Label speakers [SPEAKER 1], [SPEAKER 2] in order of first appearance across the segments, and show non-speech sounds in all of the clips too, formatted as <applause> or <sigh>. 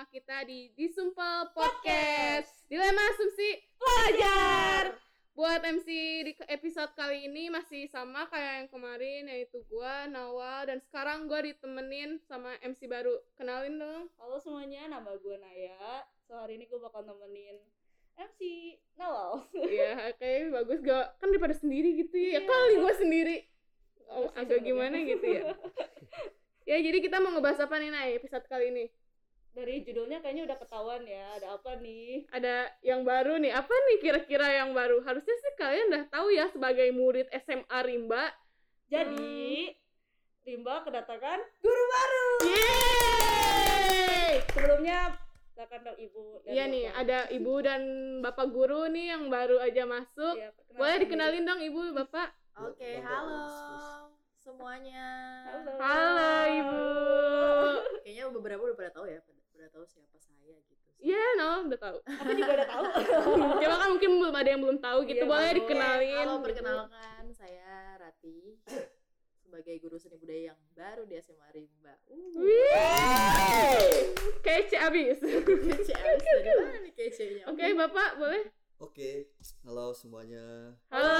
[SPEAKER 1] bersama kita di Disumpel Podcast. Dilema Asumsi
[SPEAKER 2] Pelajar.
[SPEAKER 1] Buat MC di episode kali ini masih sama kayak yang kemarin yaitu gua Nawal dan sekarang gua ditemenin sama MC baru. Kenalin dong.
[SPEAKER 2] Halo semuanya, nama gue Naya. So hari ini gue bakal nemenin MC Nawal.
[SPEAKER 1] Iya, kayak <laughs> bagus gak kan daripada sendiri gitu ya.
[SPEAKER 2] Iya.
[SPEAKER 1] kali gua sendiri. Oh, agak gimana gitu ya. <laughs> ya, jadi kita mau ngebahas apa nih, Nay, episode kali ini?
[SPEAKER 2] Dari judulnya kayaknya udah ketahuan ya, ada apa nih?
[SPEAKER 1] ada yang baru nih. Apa nih kira-kira yang baru? Harusnya sih kalian udah tahu ya sebagai murid SMA Rimba.
[SPEAKER 2] Jadi, Rimba kedatangan
[SPEAKER 1] Yeay!
[SPEAKER 2] sebelumnya silakan dong Ibu. dan
[SPEAKER 1] Iya nih, ada ibu dan bapak guru nih yang baru aja masuk.
[SPEAKER 2] Iya, perkenalkan
[SPEAKER 1] Boleh dikenalin dong ibu, bapak?
[SPEAKER 3] Oke,
[SPEAKER 4] Monggo,
[SPEAKER 3] halo semuanya.
[SPEAKER 2] Halo.
[SPEAKER 1] Halo ibu.
[SPEAKER 3] Kayaknya beberapa udah pada tahu ya, pada tahu siapa saya gitu.
[SPEAKER 1] Iya, no, udah tahu.
[SPEAKER 2] Aku juga udah tahu. <laughs>
[SPEAKER 1] Coba kan mungkin belum ada yang belum tahu gitu.
[SPEAKER 2] Iya,
[SPEAKER 1] Boleh dikenalin.
[SPEAKER 3] Halo,
[SPEAKER 1] gitu.
[SPEAKER 3] perkenalkan saya Rati sebagai guru seni budaya yang baru di SMA Rimba. Uh,
[SPEAKER 1] Wih! Kece abis.
[SPEAKER 3] kece abis dari mana nih kece-nya?
[SPEAKER 1] Oke, bapak boleh?
[SPEAKER 4] Oke, halo semuanya.
[SPEAKER 1] Halo.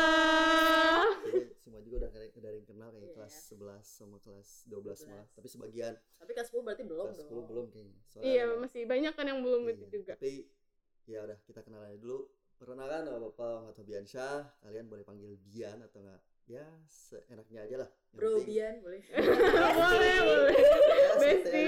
[SPEAKER 4] Kayaknya semua juga udah dari, dari yang kenal kayak
[SPEAKER 3] Iya.
[SPEAKER 4] kelas 11 sama kelas 12 malah. Tapi sebagian
[SPEAKER 3] Tapi kelas 10 berarti belum
[SPEAKER 4] kelas
[SPEAKER 3] dong.
[SPEAKER 4] 10 belum kayaknya. Soalnya
[SPEAKER 1] Iya, masih banyak kan yang belum
[SPEAKER 4] iya,
[SPEAKER 1] itu juga.
[SPEAKER 4] Tapi ya udah kita kenalan aja dulu. Perkenalkan nama Bapak Muhammad Hobiansyah. Kalian boleh panggil Bian atau enggak? Ya, seenaknya aja lah. Yang
[SPEAKER 3] Bro
[SPEAKER 4] penting-
[SPEAKER 3] Bian boleh. <laughs>
[SPEAKER 1] boleh, boleh.
[SPEAKER 4] Ya,
[SPEAKER 1] Besti.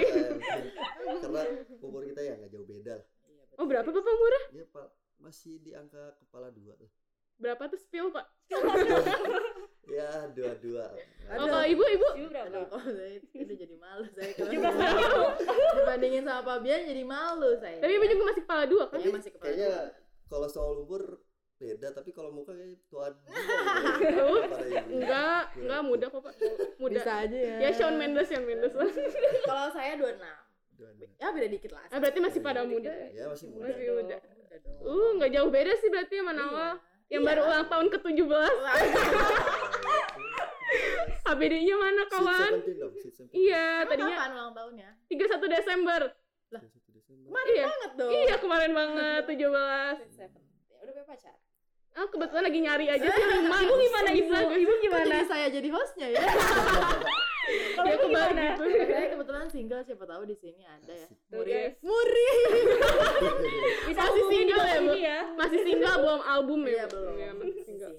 [SPEAKER 4] Karena umur kita ya nggak jauh beda lah.
[SPEAKER 3] Iya,
[SPEAKER 1] Oh, berapa bapak murah?
[SPEAKER 4] Ya, Pak, masih di angka kepala dua lah.
[SPEAKER 1] Berapa tuh spill, Pak? <laughs>
[SPEAKER 4] Ya, dua-dua.
[SPEAKER 1] Oh, kalau ibu, ibu?
[SPEAKER 2] Ibu berapa?
[SPEAKER 3] Aduh, kalau <laughs> saya udah jadi malu saya kalau
[SPEAKER 2] 17 tahun.
[SPEAKER 3] dibandingin sama Pak Bian jadi malu saya.
[SPEAKER 1] Tapi ibu juga masih kepala dua kan?
[SPEAKER 3] Iya, masih kepala
[SPEAKER 4] kayaknya
[SPEAKER 3] dua.
[SPEAKER 4] kalau soal umur beda tapi kalau muka kayak tuan <laughs>
[SPEAKER 1] Enggak, enggak muda kok, Pak. Muda.
[SPEAKER 3] Bisa aja ya.
[SPEAKER 1] Ya Shawn Mendes, Shawn Mendes lah.
[SPEAKER 3] Kalau saya 26. Ya beda dikit lah.
[SPEAKER 1] Ah, berarti masih pada muda.
[SPEAKER 4] ya masih muda
[SPEAKER 1] Masih muda.
[SPEAKER 3] Dong.
[SPEAKER 1] Uh, enggak jauh beda sih berarti sama Nawal. Yang
[SPEAKER 3] Iya.
[SPEAKER 1] baru ulang tahun ke-17. HBD-nya <laughs> mana, kawan? Iya, tadinya
[SPEAKER 3] Kapan ulang tahunnya?
[SPEAKER 1] 31 Desember.
[SPEAKER 3] Kemarin
[SPEAKER 1] Iya.
[SPEAKER 3] banget dong.
[SPEAKER 1] Iya, kemarin banget 17.
[SPEAKER 3] Seven. Ya udah punya pacar.
[SPEAKER 1] Ah, kebetulan lagi nyari aja sih. Ibu gimana ibu? Ibu
[SPEAKER 3] Kok jadi saya jadi hostnya ya? <laughs>
[SPEAKER 2] Kalau
[SPEAKER 1] Ya
[SPEAKER 2] gimana?
[SPEAKER 1] gitu.
[SPEAKER 3] saya kebetulan single siapa tahu di sini ada ya. Muri. Muri. <laughs>
[SPEAKER 2] Bisa
[SPEAKER 1] Masih single ya, Bu?
[SPEAKER 2] ya.
[SPEAKER 1] Masih single belum album ya?
[SPEAKER 3] Iya belum.
[SPEAKER 1] Iya, masih single.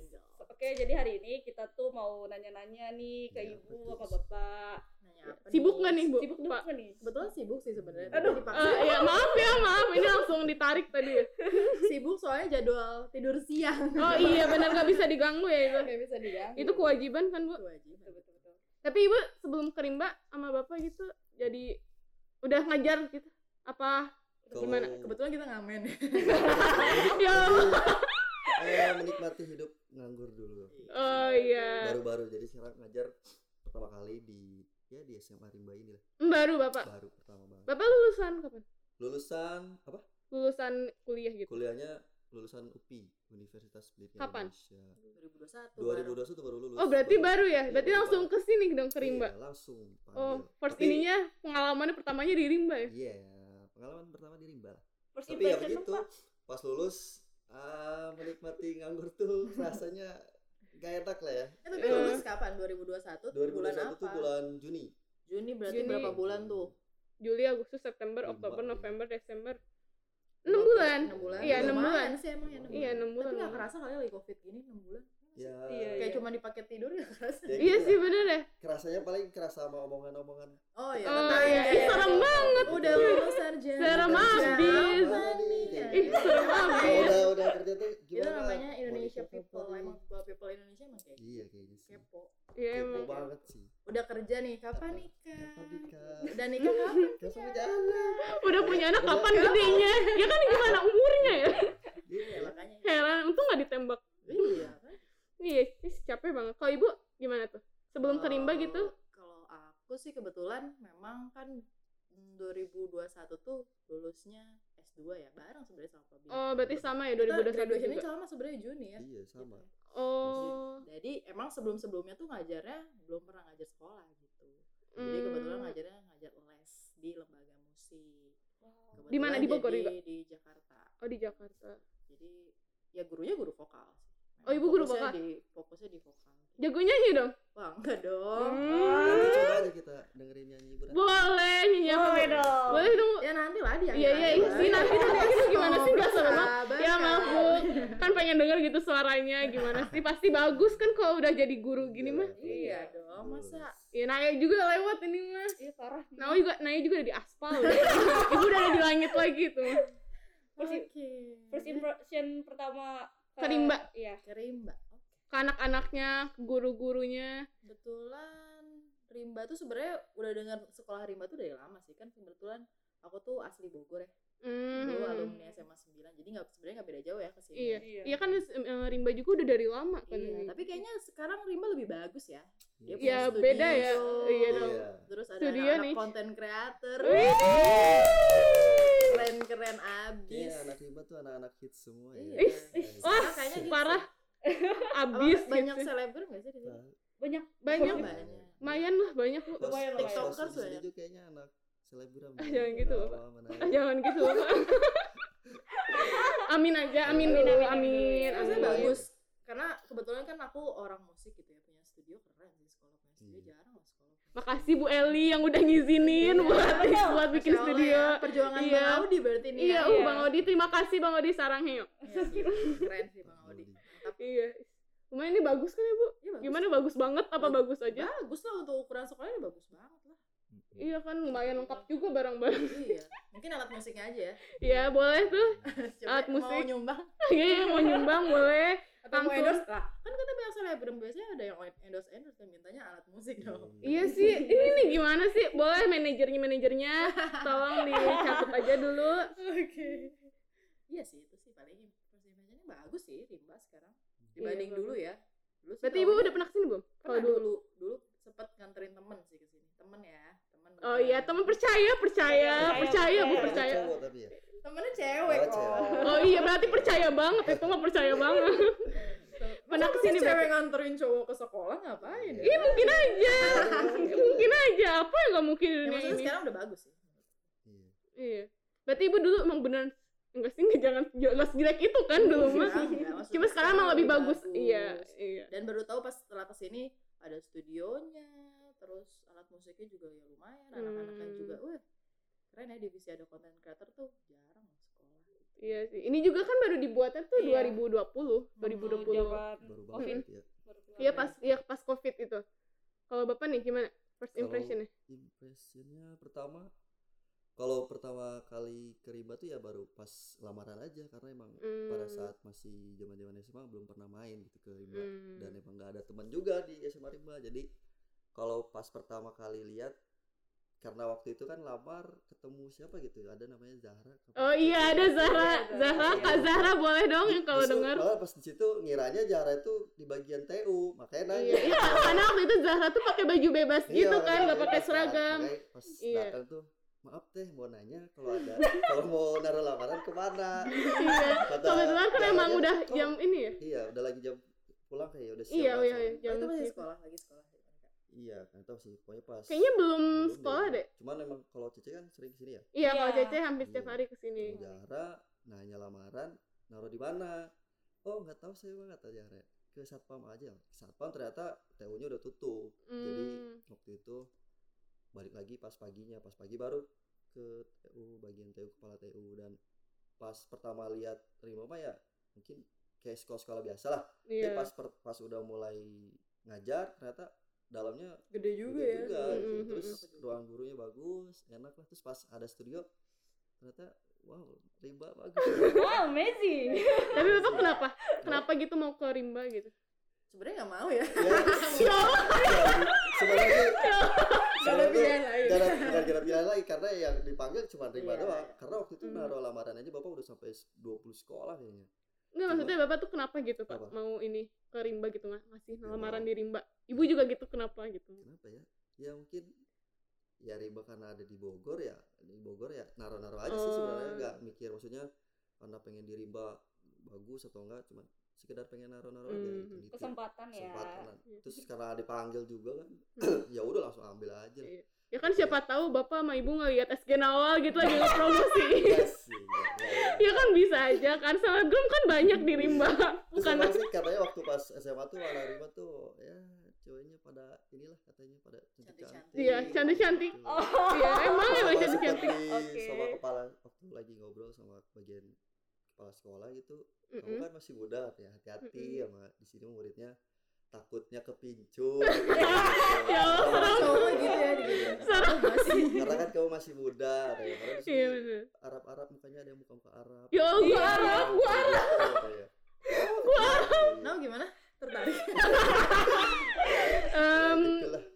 [SPEAKER 2] Oke, jadi hari ini kita tuh mau nanya-nanya nih ke
[SPEAKER 4] Iya,
[SPEAKER 2] ibu
[SPEAKER 4] betul.
[SPEAKER 2] apa bapak.
[SPEAKER 3] Nanya apa
[SPEAKER 1] Sibuk nggak nih, Bu?
[SPEAKER 2] Sibuk nggak nih?
[SPEAKER 3] Kebetulan sibuk sih sebenarnya.
[SPEAKER 2] Aduh.
[SPEAKER 1] Eh, ya maaf ya, maaf. Ini langsung ditarik tadi ya. <laughs>
[SPEAKER 3] sibuk soalnya jadwal tidur siang.
[SPEAKER 1] Oh iya, benar nggak bisa diganggu ya <laughs> itu.
[SPEAKER 3] Gak bisa diganggu.
[SPEAKER 1] Itu kewajiban kan, Bu?
[SPEAKER 3] kewajiban.
[SPEAKER 2] Betul, betul, betul.
[SPEAKER 1] Tapi Ibu sebelum ke Rimba sama Bapak gitu jadi udah ngajar gitu. Apa gimana?
[SPEAKER 3] Kebetulan kita ngamen. <laughs>
[SPEAKER 1] Ya Allah.
[SPEAKER 4] eh, menikmati hidup nganggur dulu
[SPEAKER 1] Oh iya.
[SPEAKER 4] baru-baru jadi sekarang ngajar pertama kali di ya di SMA Rimba ini lah
[SPEAKER 1] Hmm, Baru Bapak.
[SPEAKER 4] baru pertama banget
[SPEAKER 1] Bapak lulusan kapan?
[SPEAKER 4] lulusan apa
[SPEAKER 1] Lulusan kuliah gitu.
[SPEAKER 4] kuliahnya lulusan UPI Universitas Pendidikan
[SPEAKER 1] Kapan?
[SPEAKER 4] Indonesia
[SPEAKER 3] 2021.
[SPEAKER 4] 2021 baru lulus
[SPEAKER 1] Oh berarti baru ya?
[SPEAKER 4] Iya,
[SPEAKER 1] Berarti
[SPEAKER 4] baru
[SPEAKER 1] langsung ke sini dong ke Rimba.
[SPEAKER 4] Iya, langsung panggil.
[SPEAKER 1] Oh, first
[SPEAKER 4] Tapi-
[SPEAKER 1] ininya pengalamannya pertamanya di Rimba ya?
[SPEAKER 4] Iya, pengalaman pertama di Rimba. lah.
[SPEAKER 2] First
[SPEAKER 4] Tapi ya begitu,
[SPEAKER 2] Pak.
[SPEAKER 4] pas lulus ah, menikmati nganggur tuh <laughs> rasanya gak enak lah ya.
[SPEAKER 3] Eh, tapi
[SPEAKER 1] Eh.
[SPEAKER 3] lulus kapan? 2021?
[SPEAKER 4] 2021
[SPEAKER 3] bulan apa?
[SPEAKER 4] tuh bulan Juni.
[SPEAKER 3] Juni berarti
[SPEAKER 1] Juni.
[SPEAKER 3] berapa bulan tuh?
[SPEAKER 1] Juli, Agustus, September, Oktober. November, Desember. 6 bulan.
[SPEAKER 3] 6 bulan.
[SPEAKER 1] Iya, 6
[SPEAKER 3] Lumayan
[SPEAKER 1] bulan.
[SPEAKER 3] sih emang ya 6
[SPEAKER 1] Iya, 6 bulan.
[SPEAKER 3] Tapi gak kerasa kali lagi covid gini 6 bulan.
[SPEAKER 4] Ya,
[SPEAKER 1] Iya,
[SPEAKER 3] Kayak
[SPEAKER 1] iya.
[SPEAKER 3] cuma dipakai tidur gak kerasa.
[SPEAKER 4] Ya,
[SPEAKER 1] Iya
[SPEAKER 4] gitu
[SPEAKER 1] sih
[SPEAKER 4] lah.
[SPEAKER 1] bener ya.
[SPEAKER 4] kerasanya paling kerasa sama omongan-omongan.
[SPEAKER 3] Oh iya.
[SPEAKER 1] Oh
[SPEAKER 3] tapi
[SPEAKER 1] iya,
[SPEAKER 3] kayak-
[SPEAKER 1] ih serem banget.
[SPEAKER 3] Udah lulus sarjana.
[SPEAKER 1] Serem abis.
[SPEAKER 4] Kayak
[SPEAKER 1] Ih,
[SPEAKER 4] gitu.
[SPEAKER 1] serem abis.
[SPEAKER 4] udah udah kerja tuh
[SPEAKER 3] Itu
[SPEAKER 4] gimana?
[SPEAKER 3] namanya
[SPEAKER 4] Mau
[SPEAKER 3] Indonesia people.
[SPEAKER 4] nih?
[SPEAKER 3] Emang people Indonesia emang kayak gitu.
[SPEAKER 4] Iya kayaknya sih.
[SPEAKER 3] kepo.
[SPEAKER 1] Iya
[SPEAKER 4] Kepo
[SPEAKER 1] emang.
[SPEAKER 4] banget sih.
[SPEAKER 3] Udah kerja nih, kapan nikah?
[SPEAKER 4] Kapan nikah?
[SPEAKER 3] Kapan?
[SPEAKER 4] Kapan jalan?
[SPEAKER 1] Udah punya anak kapan gedenya? Ya kan gimana umurnya ya?
[SPEAKER 3] Iya,
[SPEAKER 4] Iya.
[SPEAKER 3] makanya.
[SPEAKER 1] Heran, untung gak ditembak.
[SPEAKER 3] Iya?
[SPEAKER 1] Iya, ih, capek banget. Kalau ibu gimana tuh? Sebelum ke Rimba
[SPEAKER 3] Kalau-
[SPEAKER 1] gitu?
[SPEAKER 3] Kalau aku sih kebetulan memang kan mm, 2021 tuh lulusnya S2 ya, bareng sebenarnya sama Pak Bin.
[SPEAKER 1] Oh, berarti sama ya
[SPEAKER 3] Kita
[SPEAKER 1] 2021
[SPEAKER 3] graduation-nya
[SPEAKER 1] juga.
[SPEAKER 3] sama sebenarnya Juni ya.
[SPEAKER 4] Iya, sama.
[SPEAKER 1] Oh.
[SPEAKER 3] Jadi emang sebelum-sebelumnya tuh ngajarnya belum pernah ngajar sekolah gitu. Jadi
[SPEAKER 1] Hmm.
[SPEAKER 3] kebetulan ngajarnya ngajar les di lembaga musik.
[SPEAKER 1] Di mana? Di Bogor
[SPEAKER 3] jadi
[SPEAKER 1] juga?
[SPEAKER 3] Di Jakarta.
[SPEAKER 1] Oh di Jakarta.
[SPEAKER 3] Jadi ya gurunya guru vokal sih.
[SPEAKER 1] Oh, ibu guru vokal?
[SPEAKER 3] Di, fokusnya di vokal.
[SPEAKER 1] Jago nyanyi dong.
[SPEAKER 3] Wah enggak dong.
[SPEAKER 1] Hmm.
[SPEAKER 4] Nanti coba aja kita dengerin nyanyi ibu.
[SPEAKER 1] Boleh nyanyi apa?
[SPEAKER 2] Boleh dong.
[SPEAKER 1] Boleh dong.
[SPEAKER 3] Ya nanti lah dia.
[SPEAKER 1] Iya iya iya sih nanti nanti itu gimana sih nggak sabar banget. Ya maaf bu, kan pengen denger gitu suaranya gimana sih pasti bagus kan kalau udah jadi guru gini mah.
[SPEAKER 3] Iya dong, masa
[SPEAKER 1] Ya Naya juga lewat ini mah.
[SPEAKER 2] Iya parah.
[SPEAKER 1] Naya juga Naya juga udah di aspal. udah. Ibu udah ada di langit lagi tuh.
[SPEAKER 2] First,
[SPEAKER 3] Oke.
[SPEAKER 2] first impression pertama ke-
[SPEAKER 1] Ke Rimba.
[SPEAKER 2] Iya.
[SPEAKER 3] Ke Rimba. Oke.
[SPEAKER 1] Ke anak-anaknya, ke guru-gurunya.
[SPEAKER 3] Kebetulan Rimba tuh sebenarnya udah dengar sekolah Rimba tuh dari lama sih kan kebetulan aku tuh asli Bogor ya. Dulu
[SPEAKER 1] Hmm.
[SPEAKER 3] alumni SMA 9. Jadi nggak sebenarnya nggak beda jauh ya ke sini.
[SPEAKER 1] Iya.
[SPEAKER 2] Iya.
[SPEAKER 1] Iya kan eh, Rimba juga udah dari lama kan.
[SPEAKER 3] Iya, tapi kayaknya sekarang Rimba lebih bagus ya. Dia
[SPEAKER 1] Iya,
[SPEAKER 3] punya
[SPEAKER 1] beda ya.
[SPEAKER 3] studio,
[SPEAKER 1] Iya dong.
[SPEAKER 4] Iya.
[SPEAKER 3] Terus ada
[SPEAKER 1] Studio
[SPEAKER 3] anak
[SPEAKER 1] nih.
[SPEAKER 3] konten creator.
[SPEAKER 1] Wih.
[SPEAKER 3] Keren-keren abis.
[SPEAKER 4] Kayaknya anak rimba tuh anak-anak hits semua ya.
[SPEAKER 3] Iya.
[SPEAKER 1] Ih,
[SPEAKER 3] Ih,
[SPEAKER 1] Wah,
[SPEAKER 3] kayaknya gitu
[SPEAKER 1] parah.
[SPEAKER 3] sih.
[SPEAKER 1] Abis
[SPEAKER 3] banyak
[SPEAKER 1] gitu.
[SPEAKER 3] selebgram gak sih di sini?
[SPEAKER 4] Nah,
[SPEAKER 2] Banyak.
[SPEAKER 1] Banyak.
[SPEAKER 3] Banyak.
[SPEAKER 1] Lumayan lah banyak
[SPEAKER 2] Lumayan,
[SPEAKER 3] TikTokers ya.
[SPEAKER 4] juga kayaknya anak selebgram. <laughs>
[SPEAKER 1] Ah, <laughs> jangan gitu, Ah,
[SPEAKER 4] ya.
[SPEAKER 1] jangan gitu. Amin aja, amin
[SPEAKER 2] Amin,
[SPEAKER 1] dulu,
[SPEAKER 2] amin,
[SPEAKER 1] amin.
[SPEAKER 3] bagus. Karena kebetulan kan aku orang musik gitu ya punya studio keren sih sekolah punya studio
[SPEAKER 4] Iya.
[SPEAKER 3] jarang lah sekolah.
[SPEAKER 1] Makasih Bu Eli yang udah ngizinin
[SPEAKER 3] Iya.
[SPEAKER 1] buat buat bikin
[SPEAKER 3] Masya Allah
[SPEAKER 1] studio.
[SPEAKER 3] ya, perjuangan
[SPEAKER 1] Iya.
[SPEAKER 3] Bang Audi berarti nih
[SPEAKER 1] Iya,
[SPEAKER 3] ya.
[SPEAKER 1] uh, Bang Odi, terima kasih Bang Odi Sarangheyo.
[SPEAKER 3] Iya keren sih Bang Audi. Mantap.
[SPEAKER 1] Iya. Lumayan ini bagus kan ya Bu?
[SPEAKER 3] Iya, bagus.
[SPEAKER 1] Gimana bagus banget apa
[SPEAKER 3] Bagus.
[SPEAKER 1] bagus aja?
[SPEAKER 3] Bagus lah untuk ukuran sekolahnya bagus banget lah.
[SPEAKER 1] Iya kan lumayan lengkap juga barang-barang.
[SPEAKER 3] iya. Mungkin alat musiknya aja ya.
[SPEAKER 1] Iya, boleh tuh. <laughs>
[SPEAKER 3] Coba
[SPEAKER 1] Alat musik.
[SPEAKER 3] Mau nyumbang <laughs>
[SPEAKER 1] Iya, iya, mau nyumbang boleh.
[SPEAKER 3] Atau mau endorse lah. Kan kita banyak selebgram biasanya ada yang endorse endorse kan mintanya alat musik dong.
[SPEAKER 1] Iya sih, ini nih gimana sih? Boleh manajernya manajernya, tolong dicatat aja dulu.
[SPEAKER 3] Oke. Iya sih itu sih paling first impressionnya bagus sih Rimba sekarang dibanding
[SPEAKER 1] Iya,
[SPEAKER 3] dulu ya. Dulu
[SPEAKER 1] Berarti ibu udah pernah ke sini belum? Kalau dulu.
[SPEAKER 3] dulu dulu sempet nganterin temen sih ke sini. Temen ya, temen.
[SPEAKER 1] Oh iya, teman percaya, percaya,
[SPEAKER 2] Percaya,
[SPEAKER 1] percaya, bu
[SPEAKER 2] percaya.
[SPEAKER 1] percaya.
[SPEAKER 4] Cowok tapi ya.
[SPEAKER 3] Temennya cewek
[SPEAKER 4] Oh,
[SPEAKER 3] kok.
[SPEAKER 4] cewek.
[SPEAKER 1] Oh iya, berarti percaya banget. Itu mah percaya banget. Pernah
[SPEAKER 3] Masa
[SPEAKER 1] ke
[SPEAKER 3] sini
[SPEAKER 1] cewek
[SPEAKER 3] nganterin cowok ke sekolah ngapain ya?
[SPEAKER 1] Iya mungkin aja, mungkin aja. Apa yang nggak mungkin di
[SPEAKER 3] Ya,
[SPEAKER 1] ini?
[SPEAKER 3] sekarang udah bagus sih.
[SPEAKER 4] Iya.
[SPEAKER 1] Iya. Berarti ibu dulu emang beneran enggak sih enggak jangan jangan sejelek itu kan dulu mah. Cuma sekarang emang lebih bagus. Iya, iya.
[SPEAKER 3] Dan baru tahu pas setelah ke sini ada studionya, terus alat musiknya juga ya lumayan, anak-anaknya
[SPEAKER 1] Hmm.
[SPEAKER 3] juga, wah keren ya divisi ada content creator tuh jarang loh sekolah.
[SPEAKER 1] Iya sih. Ini juga kan baru dibuatnya tuh
[SPEAKER 2] Iya.
[SPEAKER 1] 2020, 2020.
[SPEAKER 2] Zaman
[SPEAKER 4] Baru
[SPEAKER 2] Covid.
[SPEAKER 4] ya.
[SPEAKER 2] keluar.
[SPEAKER 1] Iya pas iya pas Covid itu. Kalau Bapak nih gimana? First
[SPEAKER 4] Kalau
[SPEAKER 1] impressionnya?
[SPEAKER 4] Impressionnya pertama kalau pertama kali ke Rimba tuh ya baru pas lamaran aja karena emang pada
[SPEAKER 1] Hmm.
[SPEAKER 4] saat masih zaman-zaman SMA belum pernah main gitu ke Rimba
[SPEAKER 1] Hmm.
[SPEAKER 4] dan emang nggak ada teman juga di SMA Rimba jadi kalau pas pertama kali lihat karena waktu itu kan lamar ketemu siapa gitu ada namanya Zahra
[SPEAKER 1] Oh iya ada Zahra, Zahra, Kak Zahra boleh dong yang kalau dengar.
[SPEAKER 4] malah pas di situ ngiranya Zahra itu di bagian TU makanya nanya
[SPEAKER 1] Iya, iya, karena waktu itu Zahra tuh pakai baju bebas
[SPEAKER 4] Iya,
[SPEAKER 1] gitu kan,
[SPEAKER 4] iya,
[SPEAKER 1] nggak pakai
[SPEAKER 4] kan.
[SPEAKER 1] seragam.
[SPEAKER 4] Pas
[SPEAKER 1] Iya.
[SPEAKER 4] datang tuh maaf teh mau nanya kalau ada kalau mau naruh lamaran ke mana
[SPEAKER 1] Iya.
[SPEAKER 4] Kata
[SPEAKER 1] Kebetulan kan emang udah
[SPEAKER 4] "Kok-
[SPEAKER 1] jam ini ya.
[SPEAKER 4] iya udah lagi jam pulang kayak udah siang
[SPEAKER 1] Iya, iya, iya, jam
[SPEAKER 3] itu masih
[SPEAKER 1] segitu.
[SPEAKER 3] sekolah lagi sekolah.
[SPEAKER 4] Iya kan tahu sih pokoknya pas
[SPEAKER 1] Kayaknya belum
[SPEAKER 4] belum
[SPEAKER 1] sekolah deh.
[SPEAKER 4] cuman emang kalau Cece kan sering ke sini ya
[SPEAKER 1] Iya, kalau
[SPEAKER 2] Iya.
[SPEAKER 1] Cece hampir setiap
[SPEAKER 4] Iya.
[SPEAKER 1] hari ke sini.
[SPEAKER 4] Zahra nanya lamaran naruh di mana oh nggak tahu saya mah kata Zahra ke satpam aja satpam ternyata TU-nya udah tutup jadi
[SPEAKER 1] Hmm.
[SPEAKER 4] waktu itu balik lagi pas paginya pas pagi baru ke TU bagian TU kepala TU dan pas pertama lihat Rima mah ya mungkin kayak sekolah-sekolah biasa lah tapi
[SPEAKER 1] Iya.
[SPEAKER 4] pas per- pas udah mulai ngajar ternyata dalamnya
[SPEAKER 3] Gede juga
[SPEAKER 4] gede
[SPEAKER 3] ya.
[SPEAKER 4] juga gitu.
[SPEAKER 1] Mm, mm,
[SPEAKER 4] terus ruang gurunya bagus enak lah terus pas ada studio ternyata wow Rimba bagus <laughs>
[SPEAKER 2] Wow, amazing. <laughs>
[SPEAKER 1] Tapi Bapak kenapa? Kenapa gitu mau ke Rimba gitu?
[SPEAKER 3] Sebenarnya nggak mau ya.
[SPEAKER 4] ya, <laughs> sebenarnya
[SPEAKER 3] Gak ada
[SPEAKER 4] sebenarnya
[SPEAKER 3] pilihan lain.
[SPEAKER 4] Gak ada, gak ada pilihan lagi karena yang dipanggil cuma Rimba
[SPEAKER 3] Iya.
[SPEAKER 4] doang. Karena waktu itu
[SPEAKER 1] Hmm.
[SPEAKER 4] naruh lamaran aja bapak udah sampai 20 sekolah kayaknya.
[SPEAKER 1] Enggak maksudnya Bapak tuh kenapa gitu Pak?
[SPEAKER 4] Apa?
[SPEAKER 1] Mau ini ke Rimba gitu nggak ngasih
[SPEAKER 4] Ya,
[SPEAKER 1] lamaran di Rimba. Ibu juga gitu kenapa gitu?
[SPEAKER 4] Kenapa ya? Ya mungkin ya Rimba karena ada di Bogor ya di Bogor ya naruh-naruh aja sih sebenarnya
[SPEAKER 1] Oh.
[SPEAKER 4] nggak mikir maksudnya karena pengen di Rimba bagus atau enggak cuman sekedar pengen naro-naro aja
[SPEAKER 1] Hmm.
[SPEAKER 4] gitu, gitu.
[SPEAKER 2] kesempatan ya
[SPEAKER 4] Kesempatan.
[SPEAKER 1] Iya.
[SPEAKER 4] terus karena dipanggil juga kan
[SPEAKER 1] Hmm. <clears throat>
[SPEAKER 4] ya udah langsung ambil aja
[SPEAKER 1] Iya. ya kan siapa tahu bapak sama ibu ngeliat SG Nawal gitu lagi <laughs> ngepromosi
[SPEAKER 4] Iya sih, iya, iya.
[SPEAKER 1] ya kan bisa aja kan selebgram kan banyak di Rimba
[SPEAKER 4] Terus
[SPEAKER 1] bukan
[SPEAKER 4] emang sih katanya waktu pas SMA tuh anak Rima tuh ya ceweknya pada inilah katanya pada cantik-cantik.
[SPEAKER 1] Iya, cantik-cantik.
[SPEAKER 2] Oh
[SPEAKER 1] iya emang
[SPEAKER 4] Sama
[SPEAKER 1] emang cantik-cantik
[SPEAKER 2] Oke.
[SPEAKER 4] sama kepala waktu lagi ngobrol sama bagian kepala sekolah gitu kamu
[SPEAKER 1] Mm-mm.
[SPEAKER 4] kan masih muda ya hati-hati
[SPEAKER 1] Mm-mm.
[SPEAKER 4] sama di sini muridnya takutnya kepincut <laughs>
[SPEAKER 1] Ya Allah,
[SPEAKER 3] gitu ya gitu masih <laughs>
[SPEAKER 4] karena kan kamu masih muda karena
[SPEAKER 1] iya
[SPEAKER 4] sini
[SPEAKER 1] bener.
[SPEAKER 4] Arab-Arab mukanya ada yang muka-muka Arab.
[SPEAKER 1] Ya Allah, gua
[SPEAKER 4] Iya,
[SPEAKER 1] Arab, gua
[SPEAKER 4] Arab. Gua Arab
[SPEAKER 3] Nah gimana? Tertarik.
[SPEAKER 1] Em,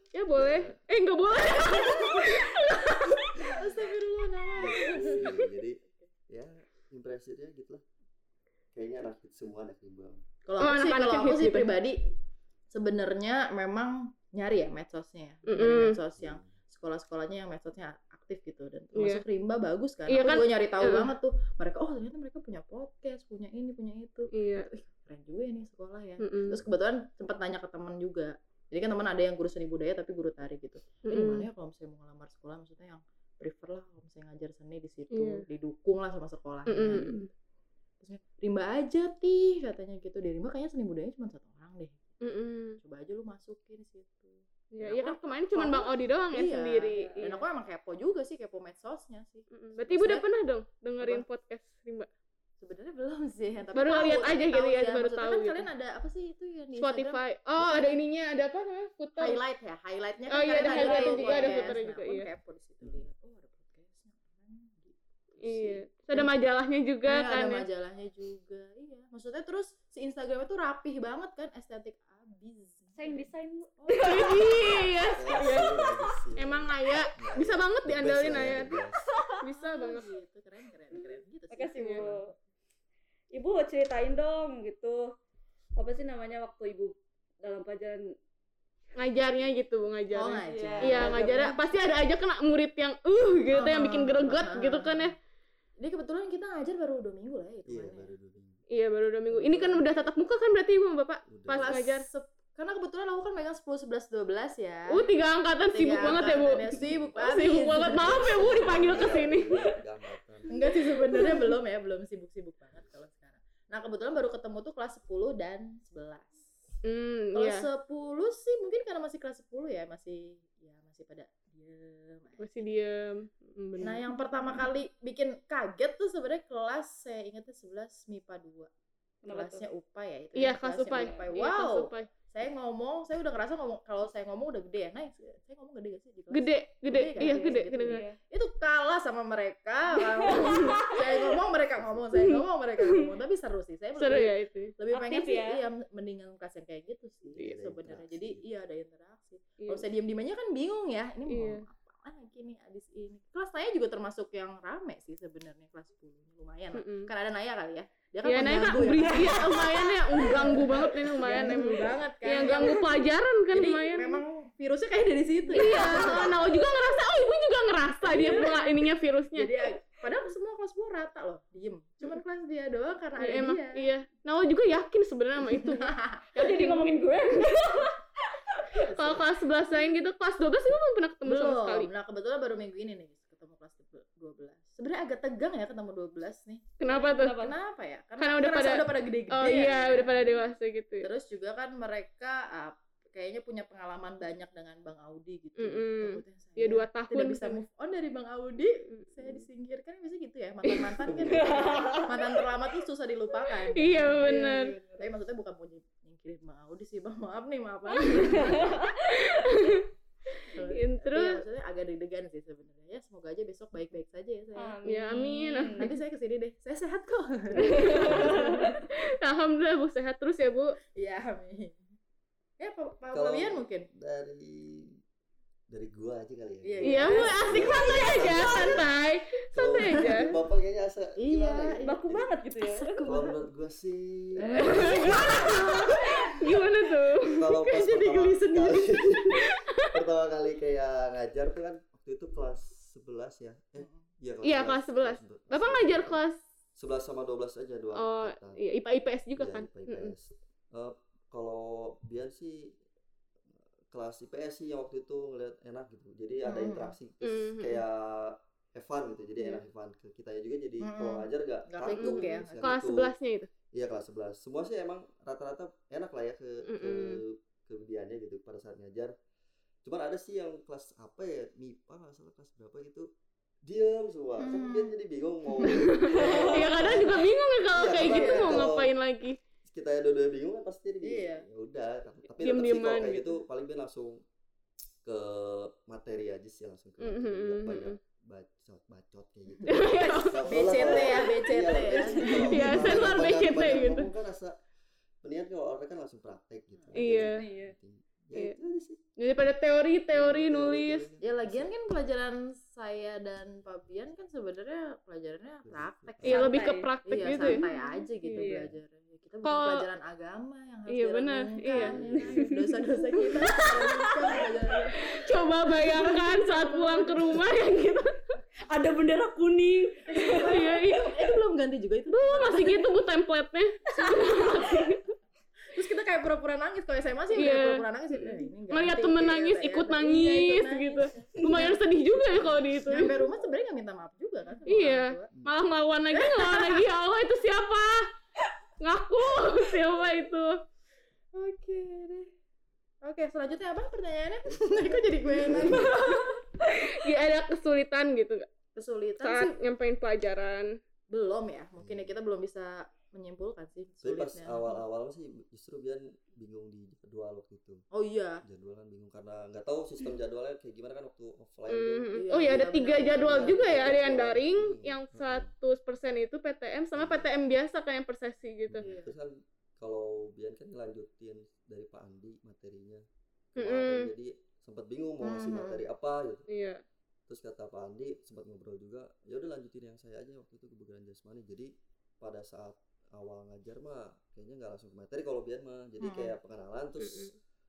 [SPEAKER 1] ya boleh. Eh nggak boleh.
[SPEAKER 3] Astagfirullah
[SPEAKER 4] jadi ya impresinya gitu lah kayaknya anak semua anak imbang
[SPEAKER 3] kalau
[SPEAKER 1] Oh,
[SPEAKER 3] aku sih kalau aku sih
[SPEAKER 1] gitu.
[SPEAKER 3] pribadi sebenarnya memang nyari ya medsosnya ya nyari
[SPEAKER 1] Mm-mm.
[SPEAKER 3] medsos yang sekolah-sekolahnya yang medsosnya aktif gitu dan termasuk rimba bagus kan
[SPEAKER 1] Iya
[SPEAKER 3] aku
[SPEAKER 1] kan?
[SPEAKER 3] juga nyari tahu
[SPEAKER 1] Iya.
[SPEAKER 3] banget tuh mereka oh ternyata mereka punya podcast punya ini punya itu
[SPEAKER 1] iya
[SPEAKER 3] Ih, keren juga ya nih sekolah ya
[SPEAKER 1] Mm-mm.
[SPEAKER 3] terus kebetulan sempat nanya ke teman juga jadi kan teman ada yang guru seni budaya tapi guru tari gitu eh,
[SPEAKER 1] Mm-mm.
[SPEAKER 3] gimana ya kalau misalnya mau ngelamar sekolah maksudnya yang prefer lah kalau misalnya ngajar seni di situ
[SPEAKER 1] Iya.
[SPEAKER 3] didukung lah sama sekolahnya gitu. Terusnya, rimba aja tih katanya gitu di rimba kayaknya seni budaya cuma satu orang deh
[SPEAKER 1] Mm-mm.
[SPEAKER 3] coba aja lu masukin situ
[SPEAKER 1] Iya,
[SPEAKER 3] Dan
[SPEAKER 1] iya kan kemarin cuma Bang Odi doang ya
[SPEAKER 3] Iya,
[SPEAKER 1] sendiri.
[SPEAKER 3] dan
[SPEAKER 1] Iya.
[SPEAKER 3] aku emang kepo juga sih kepo medsosnya sih
[SPEAKER 1] Mm-mm. Berarti Ibu udah pernah dong dengerin podcast Rimba?
[SPEAKER 3] Sebenarnya belum sih tapi
[SPEAKER 1] Baru
[SPEAKER 3] tahu,
[SPEAKER 1] lihat aja gitu ya, baru tahu
[SPEAKER 3] kan
[SPEAKER 1] gitu.
[SPEAKER 3] kalian ada apa sih itu yang di Instagram?
[SPEAKER 1] Spotify. Oh, ada ininya, ada apa namanya? Footer.
[SPEAKER 3] highlight ya highlightnya
[SPEAKER 1] Oh
[SPEAKER 3] kan
[SPEAKER 1] iya,
[SPEAKER 3] kalian
[SPEAKER 1] ada highlightnya
[SPEAKER 3] tuh
[SPEAKER 1] juga, ada footernya
[SPEAKER 3] Nah,
[SPEAKER 1] juga, iya.
[SPEAKER 3] kepo di situ lihat oh ada podcastnya gitu
[SPEAKER 1] Iya. ada majalahnya juga
[SPEAKER 3] Nah,
[SPEAKER 1] kan
[SPEAKER 3] ada
[SPEAKER 1] ya.
[SPEAKER 3] majalahnya juga iya maksudnya terus si Instagram itu rapih banget kan estetik abis
[SPEAKER 2] Sayang desain bu.
[SPEAKER 3] Oh, <laughs>
[SPEAKER 1] Iya.
[SPEAKER 4] Ya,
[SPEAKER 1] Iya. Emang Naya
[SPEAKER 4] Ya,
[SPEAKER 1] bisa
[SPEAKER 4] ya.
[SPEAKER 1] banget diandalin
[SPEAKER 4] ya,
[SPEAKER 1] Naya.
[SPEAKER 4] best.
[SPEAKER 1] Bisa banget.
[SPEAKER 3] gitu keren keren keren gitu sih
[SPEAKER 2] Makasih
[SPEAKER 1] Iya.
[SPEAKER 2] bu. Ibu ceritain dong gitu. Apa sih namanya waktu ibu dalam pelajaran
[SPEAKER 1] Ngajarnya gitu, Bu,
[SPEAKER 3] oh
[SPEAKER 1] ngajarnya.
[SPEAKER 3] ngajar
[SPEAKER 1] Iya, ngajarnya pasti ada aja kena murid yang uh gitu yang bikin greget gitu kan ya.
[SPEAKER 3] Jadi kebetulan kita ngajar baru dua minggu lah ya
[SPEAKER 4] iya
[SPEAKER 3] kemarin ya.
[SPEAKER 4] baru dua minggu
[SPEAKER 1] Iya, baru dua minggu. Ini kan udah tatap muka kan berarti Ibu sama Bapak
[SPEAKER 4] Udah.
[SPEAKER 1] pas ngajar.
[SPEAKER 3] sep- karena kebetulan aku kan megang 10, 11, 12 ya
[SPEAKER 1] Uh, tiga angkatan
[SPEAKER 3] Tiga
[SPEAKER 1] sibuk banget ya, Bu.
[SPEAKER 3] angkatannya Sibuk banget <laughs>
[SPEAKER 1] Sibuk banget. Maaf ya, Bu, dipanggil ke sini.
[SPEAKER 4] Angkatan.
[SPEAKER 3] Enggak sih sebenarnya belum ya, belum sibuk-sibuk banget kalau. Nah, kebetulan baru ketemu tuh kelas 10 dan 11.
[SPEAKER 1] Hmm,
[SPEAKER 3] Kalau
[SPEAKER 1] iya.
[SPEAKER 3] 10 sih mungkin karena masih kelas 10 ya, masih ya masih pada diem.
[SPEAKER 1] Masih diem. Hmm, bener.
[SPEAKER 3] Nah, yang pertama kali bikin kaget tuh sebenarnya kelas saya ingatnya 11 MIPA 2.
[SPEAKER 2] Kenapa
[SPEAKER 3] Kelasnya UPA ya itu.
[SPEAKER 1] Iya,
[SPEAKER 3] ya,
[SPEAKER 1] kelas
[SPEAKER 3] kelasnya
[SPEAKER 1] Upai.
[SPEAKER 3] UPAI.
[SPEAKER 1] Iya, kelas
[SPEAKER 3] Wow. Saya ngomong, saya udah ngerasa ngomong kalau saya ngomong udah gede ya. Nah, saya ngomong gede gak sih di kelas?
[SPEAKER 1] Gede, gede.
[SPEAKER 3] Gede kan?
[SPEAKER 1] Iya,
[SPEAKER 3] Iya,
[SPEAKER 1] gede,
[SPEAKER 3] gitu.
[SPEAKER 1] gede.
[SPEAKER 2] Iya.
[SPEAKER 3] itu kalah sama mereka <laughs> saya ngomong mereka ngomong saya ngomong mereka ngomong tapi seru sih saya
[SPEAKER 1] Seru
[SPEAKER 3] lebih,
[SPEAKER 1] ya itu.
[SPEAKER 3] lebih
[SPEAKER 2] Aktif
[SPEAKER 3] pengen sih
[SPEAKER 2] ya?
[SPEAKER 3] iya mendingan kelas yang kayak gitu sih
[SPEAKER 4] Iya,
[SPEAKER 3] sebenarnya
[SPEAKER 4] interaksi.
[SPEAKER 3] jadi iya ada interaksi
[SPEAKER 1] Iya.
[SPEAKER 3] kalau saya diem diem aja kan bingung ya ini mau
[SPEAKER 1] Iya.
[SPEAKER 3] apa lagi nih abis ini kelas saya juga termasuk yang rame sih sebenarnya kelas 10 lumayan lah
[SPEAKER 1] Mm-mm.
[SPEAKER 3] karena ada Naya kali ya dia kan
[SPEAKER 1] Iya, Naya kan
[SPEAKER 3] pengganggu ya.
[SPEAKER 1] berisik ya, lumayan ya, ganggu banget ini lumayan
[SPEAKER 3] Ganggu
[SPEAKER 1] emang.
[SPEAKER 3] banget kan
[SPEAKER 1] Yang ganggu pelajaran kan
[SPEAKER 3] jadi
[SPEAKER 1] lumayan.
[SPEAKER 3] memang virusnya kayak dari situ ya.
[SPEAKER 1] Iya, <laughs> nah juga ngerasa, oh ibu juga ngerasa dia pula ininya virusnya.
[SPEAKER 3] jadi padahal semua kelas 10 rata loh diem cuman kelas dia doang karena
[SPEAKER 1] Ya,
[SPEAKER 3] ada
[SPEAKER 1] emang
[SPEAKER 3] dia
[SPEAKER 1] iya. Nah juga yakin sebenarnya sama itu. <laughs>
[SPEAKER 2] Kok jadi ngomongin gue? <laughs>
[SPEAKER 1] Kalau kelas 11 lain gitu, kelas 12 itu belum pernah ketemu sama sekali.
[SPEAKER 3] nah kebetulan baru minggu ini nih ketemu kelas 12 sebenarnya agak tegang ya ketemu 12 nih
[SPEAKER 1] Kenapa tuh?
[SPEAKER 2] Kenapa?
[SPEAKER 3] kenapa ya karena,
[SPEAKER 1] Karena udah pada-
[SPEAKER 3] udah pada gede-gede
[SPEAKER 1] Oh
[SPEAKER 3] ya.
[SPEAKER 1] iya, udah pada dewasa gitu ya.
[SPEAKER 3] terus juga kan mereka ah, kayaknya punya pengalaman banyak dengan Bang Audi gitu
[SPEAKER 1] Mm-mm.
[SPEAKER 3] Takutnya saya
[SPEAKER 1] Ya dua tahun.
[SPEAKER 3] tidak bisa move on dari Bang Audi saya disingkirkan biasanya gitu ya mantan-mantan kan <laughs> mantan terlama tuh susah dilupakan
[SPEAKER 1] Iya benar.
[SPEAKER 3] tapi maksudnya bukan mau ny- nyingkirin Bang Audi sih Bang maaf nih maaf <laughs> Terus,
[SPEAKER 1] Iya, terus?
[SPEAKER 3] ya, maksudnya agak deg-degan sih sebenarnya. Ya semoga aja besok baik-baik saja ya saya.
[SPEAKER 1] Ya, amin. <laughs>
[SPEAKER 3] nanti saya ke sini deh. Saya sehat kok. <laughs>
[SPEAKER 1] Alhamdulillah Bu sehat terus ya Bu.
[SPEAKER 3] Iya amin. Ya Pak Fabian mungkin?
[SPEAKER 4] dari dari gua aja kali ya
[SPEAKER 3] Iya,
[SPEAKER 1] Iya Bu asik santai aja, santai. Santai
[SPEAKER 4] Kalau
[SPEAKER 1] aja. <laughs>
[SPEAKER 4] bapak kayaknya asa
[SPEAKER 3] Iya,
[SPEAKER 4] ya?
[SPEAKER 3] iya.
[SPEAKER 2] Baku banget gitu ya.
[SPEAKER 4] kalau menurut gua sih <laughs>
[SPEAKER 1] Gimana tuh?
[SPEAKER 4] kalau pas
[SPEAKER 3] jadi
[SPEAKER 4] pertama
[SPEAKER 3] geli sendiri.
[SPEAKER 4] kali <laughs> pertama kali kayak ngajar tuh kan waktu itu kelas 11 ya eh iya
[SPEAKER 1] Iya, kelas 11.
[SPEAKER 4] 11.
[SPEAKER 1] Bapak ngajar kelas
[SPEAKER 4] 11 sama 12 aja dua
[SPEAKER 1] Oh, iya IPA IPS juga
[SPEAKER 4] Iya,
[SPEAKER 1] kan.
[SPEAKER 4] IPA. IPS. Eh, kalau Bian sih kelas IPS sih yang waktu itu ngeliat enak gitu. Jadi ada
[SPEAKER 3] Mhm.
[SPEAKER 4] interaksi terus
[SPEAKER 1] Mhm.
[SPEAKER 4] kayak Evan gitu. Jadi enak Evan ke kita juga jadi kalau ngajar gak kaku,
[SPEAKER 3] ya,
[SPEAKER 1] Kelas
[SPEAKER 4] kikuk.
[SPEAKER 1] 11-nya itu.
[SPEAKER 4] Iya kelas 11. Semua sih emang rata-rata enak lah ya ke ke
[SPEAKER 1] Mm-mm.
[SPEAKER 4] ke Biannya gitu pada saat ngajar. Cuman ada sih yang kelas apa ya MIPA nggak salah kelas berapa gitu diam semua.
[SPEAKER 3] Hmm.
[SPEAKER 4] Bian jadi bingung mau <laughs>
[SPEAKER 1] Iya kadang juga bingung ya kalau
[SPEAKER 4] Iya,
[SPEAKER 1] kayak gitu mau
[SPEAKER 4] kalau-
[SPEAKER 1] ngapain lagi.
[SPEAKER 4] kita yang dua-dua bingung kan pasti jadi bingung.
[SPEAKER 3] Iya.
[SPEAKER 4] Ya udah,
[SPEAKER 1] Diem-dieman
[SPEAKER 4] kalau kayak
[SPEAKER 1] gitu.
[SPEAKER 4] gitu paling Bian langsung ke materi aja sih langsung ke banyak
[SPEAKER 1] mhm.
[SPEAKER 4] bacot bacot kayak gitu. <laughs> <laughs>
[SPEAKER 3] BCT ya, BCT ya.
[SPEAKER 1] Iya, sensor <laughs> BCT gitu.
[SPEAKER 4] kan rasa mendingan kalau orang kan langsung praktek gitu.
[SPEAKER 1] Iya.
[SPEAKER 2] Iya.
[SPEAKER 4] Ya
[SPEAKER 1] Iya.
[SPEAKER 4] itu aja sih.
[SPEAKER 1] Daripada teori, teori
[SPEAKER 4] Iya,
[SPEAKER 1] nulis.
[SPEAKER 3] Ya lagian kan pelajaran saya dan Fabian kan sebenarnya pelajarannya praktek.
[SPEAKER 1] Iya lebih ke praktek
[SPEAKER 3] iya,
[SPEAKER 1] gitu ya.
[SPEAKER 3] santai aja gitu
[SPEAKER 1] Iya.
[SPEAKER 3] belajarnya. Ya, Kita bukan
[SPEAKER 1] Kalau-
[SPEAKER 3] pelajaran agama yang harus
[SPEAKER 1] Iya, benar, iya.
[SPEAKER 3] ya kan? Dosa-dosa kita.
[SPEAKER 1] Coba bayangkan saat pulang ke rumah yang gitu.
[SPEAKER 2] Ada bendera kuning.
[SPEAKER 1] Iya, iya.
[SPEAKER 3] Eh, itu belum ganti juga itu.
[SPEAKER 1] Dulu masih gitu bu template-nya.
[SPEAKER 3] Terus kita kayak pura-pura nangis. Kalau SMA sih
[SPEAKER 1] Iya.
[SPEAKER 3] kayak pura-pura nangis. Eh, ini
[SPEAKER 1] Ngeliat temen
[SPEAKER 3] gitu,
[SPEAKER 1] nangis,
[SPEAKER 3] ya.
[SPEAKER 1] ikut
[SPEAKER 3] Iya,
[SPEAKER 1] nangis
[SPEAKER 3] ikut
[SPEAKER 1] gitu. Lumayan sedih juga ya kalau di itu.
[SPEAKER 3] Nyampe rumah sebenarnya nggak minta maaf juga kan
[SPEAKER 1] Iya. Malah ngelawan lagi, ngelawan lagi. Ya Allah itu siapa? Ngaku <laughs> siapa itu?
[SPEAKER 3] Oke deh. Oke, selanjutnya apa pertanyaannya? <laughs> Kok jadi gue yang nanya?
[SPEAKER 1] Ya ada kesulitan gitu nggak?
[SPEAKER 3] Kesulitan sih
[SPEAKER 1] saat nyampein pelajaran.
[SPEAKER 3] belum ya. Mungkin ya kita belum bisa menyimpulkan sih
[SPEAKER 4] Tapi pas awal-awal sih justru Bian bingung di jadwal waktu itu.
[SPEAKER 3] Oh iya.
[SPEAKER 4] Jadwal kan bingung karena nggak tahu sistem jadwalnya kayak gimana kan waktu offline.
[SPEAKER 3] Iya,
[SPEAKER 1] oh iya ada
[SPEAKER 3] iya,
[SPEAKER 1] tiga jadwal juga ya, ada yang daring,
[SPEAKER 4] Hmm,
[SPEAKER 1] yang
[SPEAKER 4] hmm.
[SPEAKER 1] 100% itu PTM sama PTM biasa kayak yang per sesi gitu.
[SPEAKER 3] Iya.
[SPEAKER 4] Terus kan kalau Bian kan ngelanjutin dari Pak Andi materinya.
[SPEAKER 1] Mm-mm.
[SPEAKER 4] Kemarin, Jadi sempat bingung mau ngasih materi apa gitu.
[SPEAKER 1] Iya.
[SPEAKER 4] Terus kata Pak Andi sempat ngobrol juga, ya udah lanjutin yang saya aja waktu itu kebugaran jasmani. Jadi pada saat awal ngajar mah kayaknya nggak langsung ke materi kalau Bian mah. Jadi
[SPEAKER 3] Mm-mm.
[SPEAKER 4] kayak pengenalan terus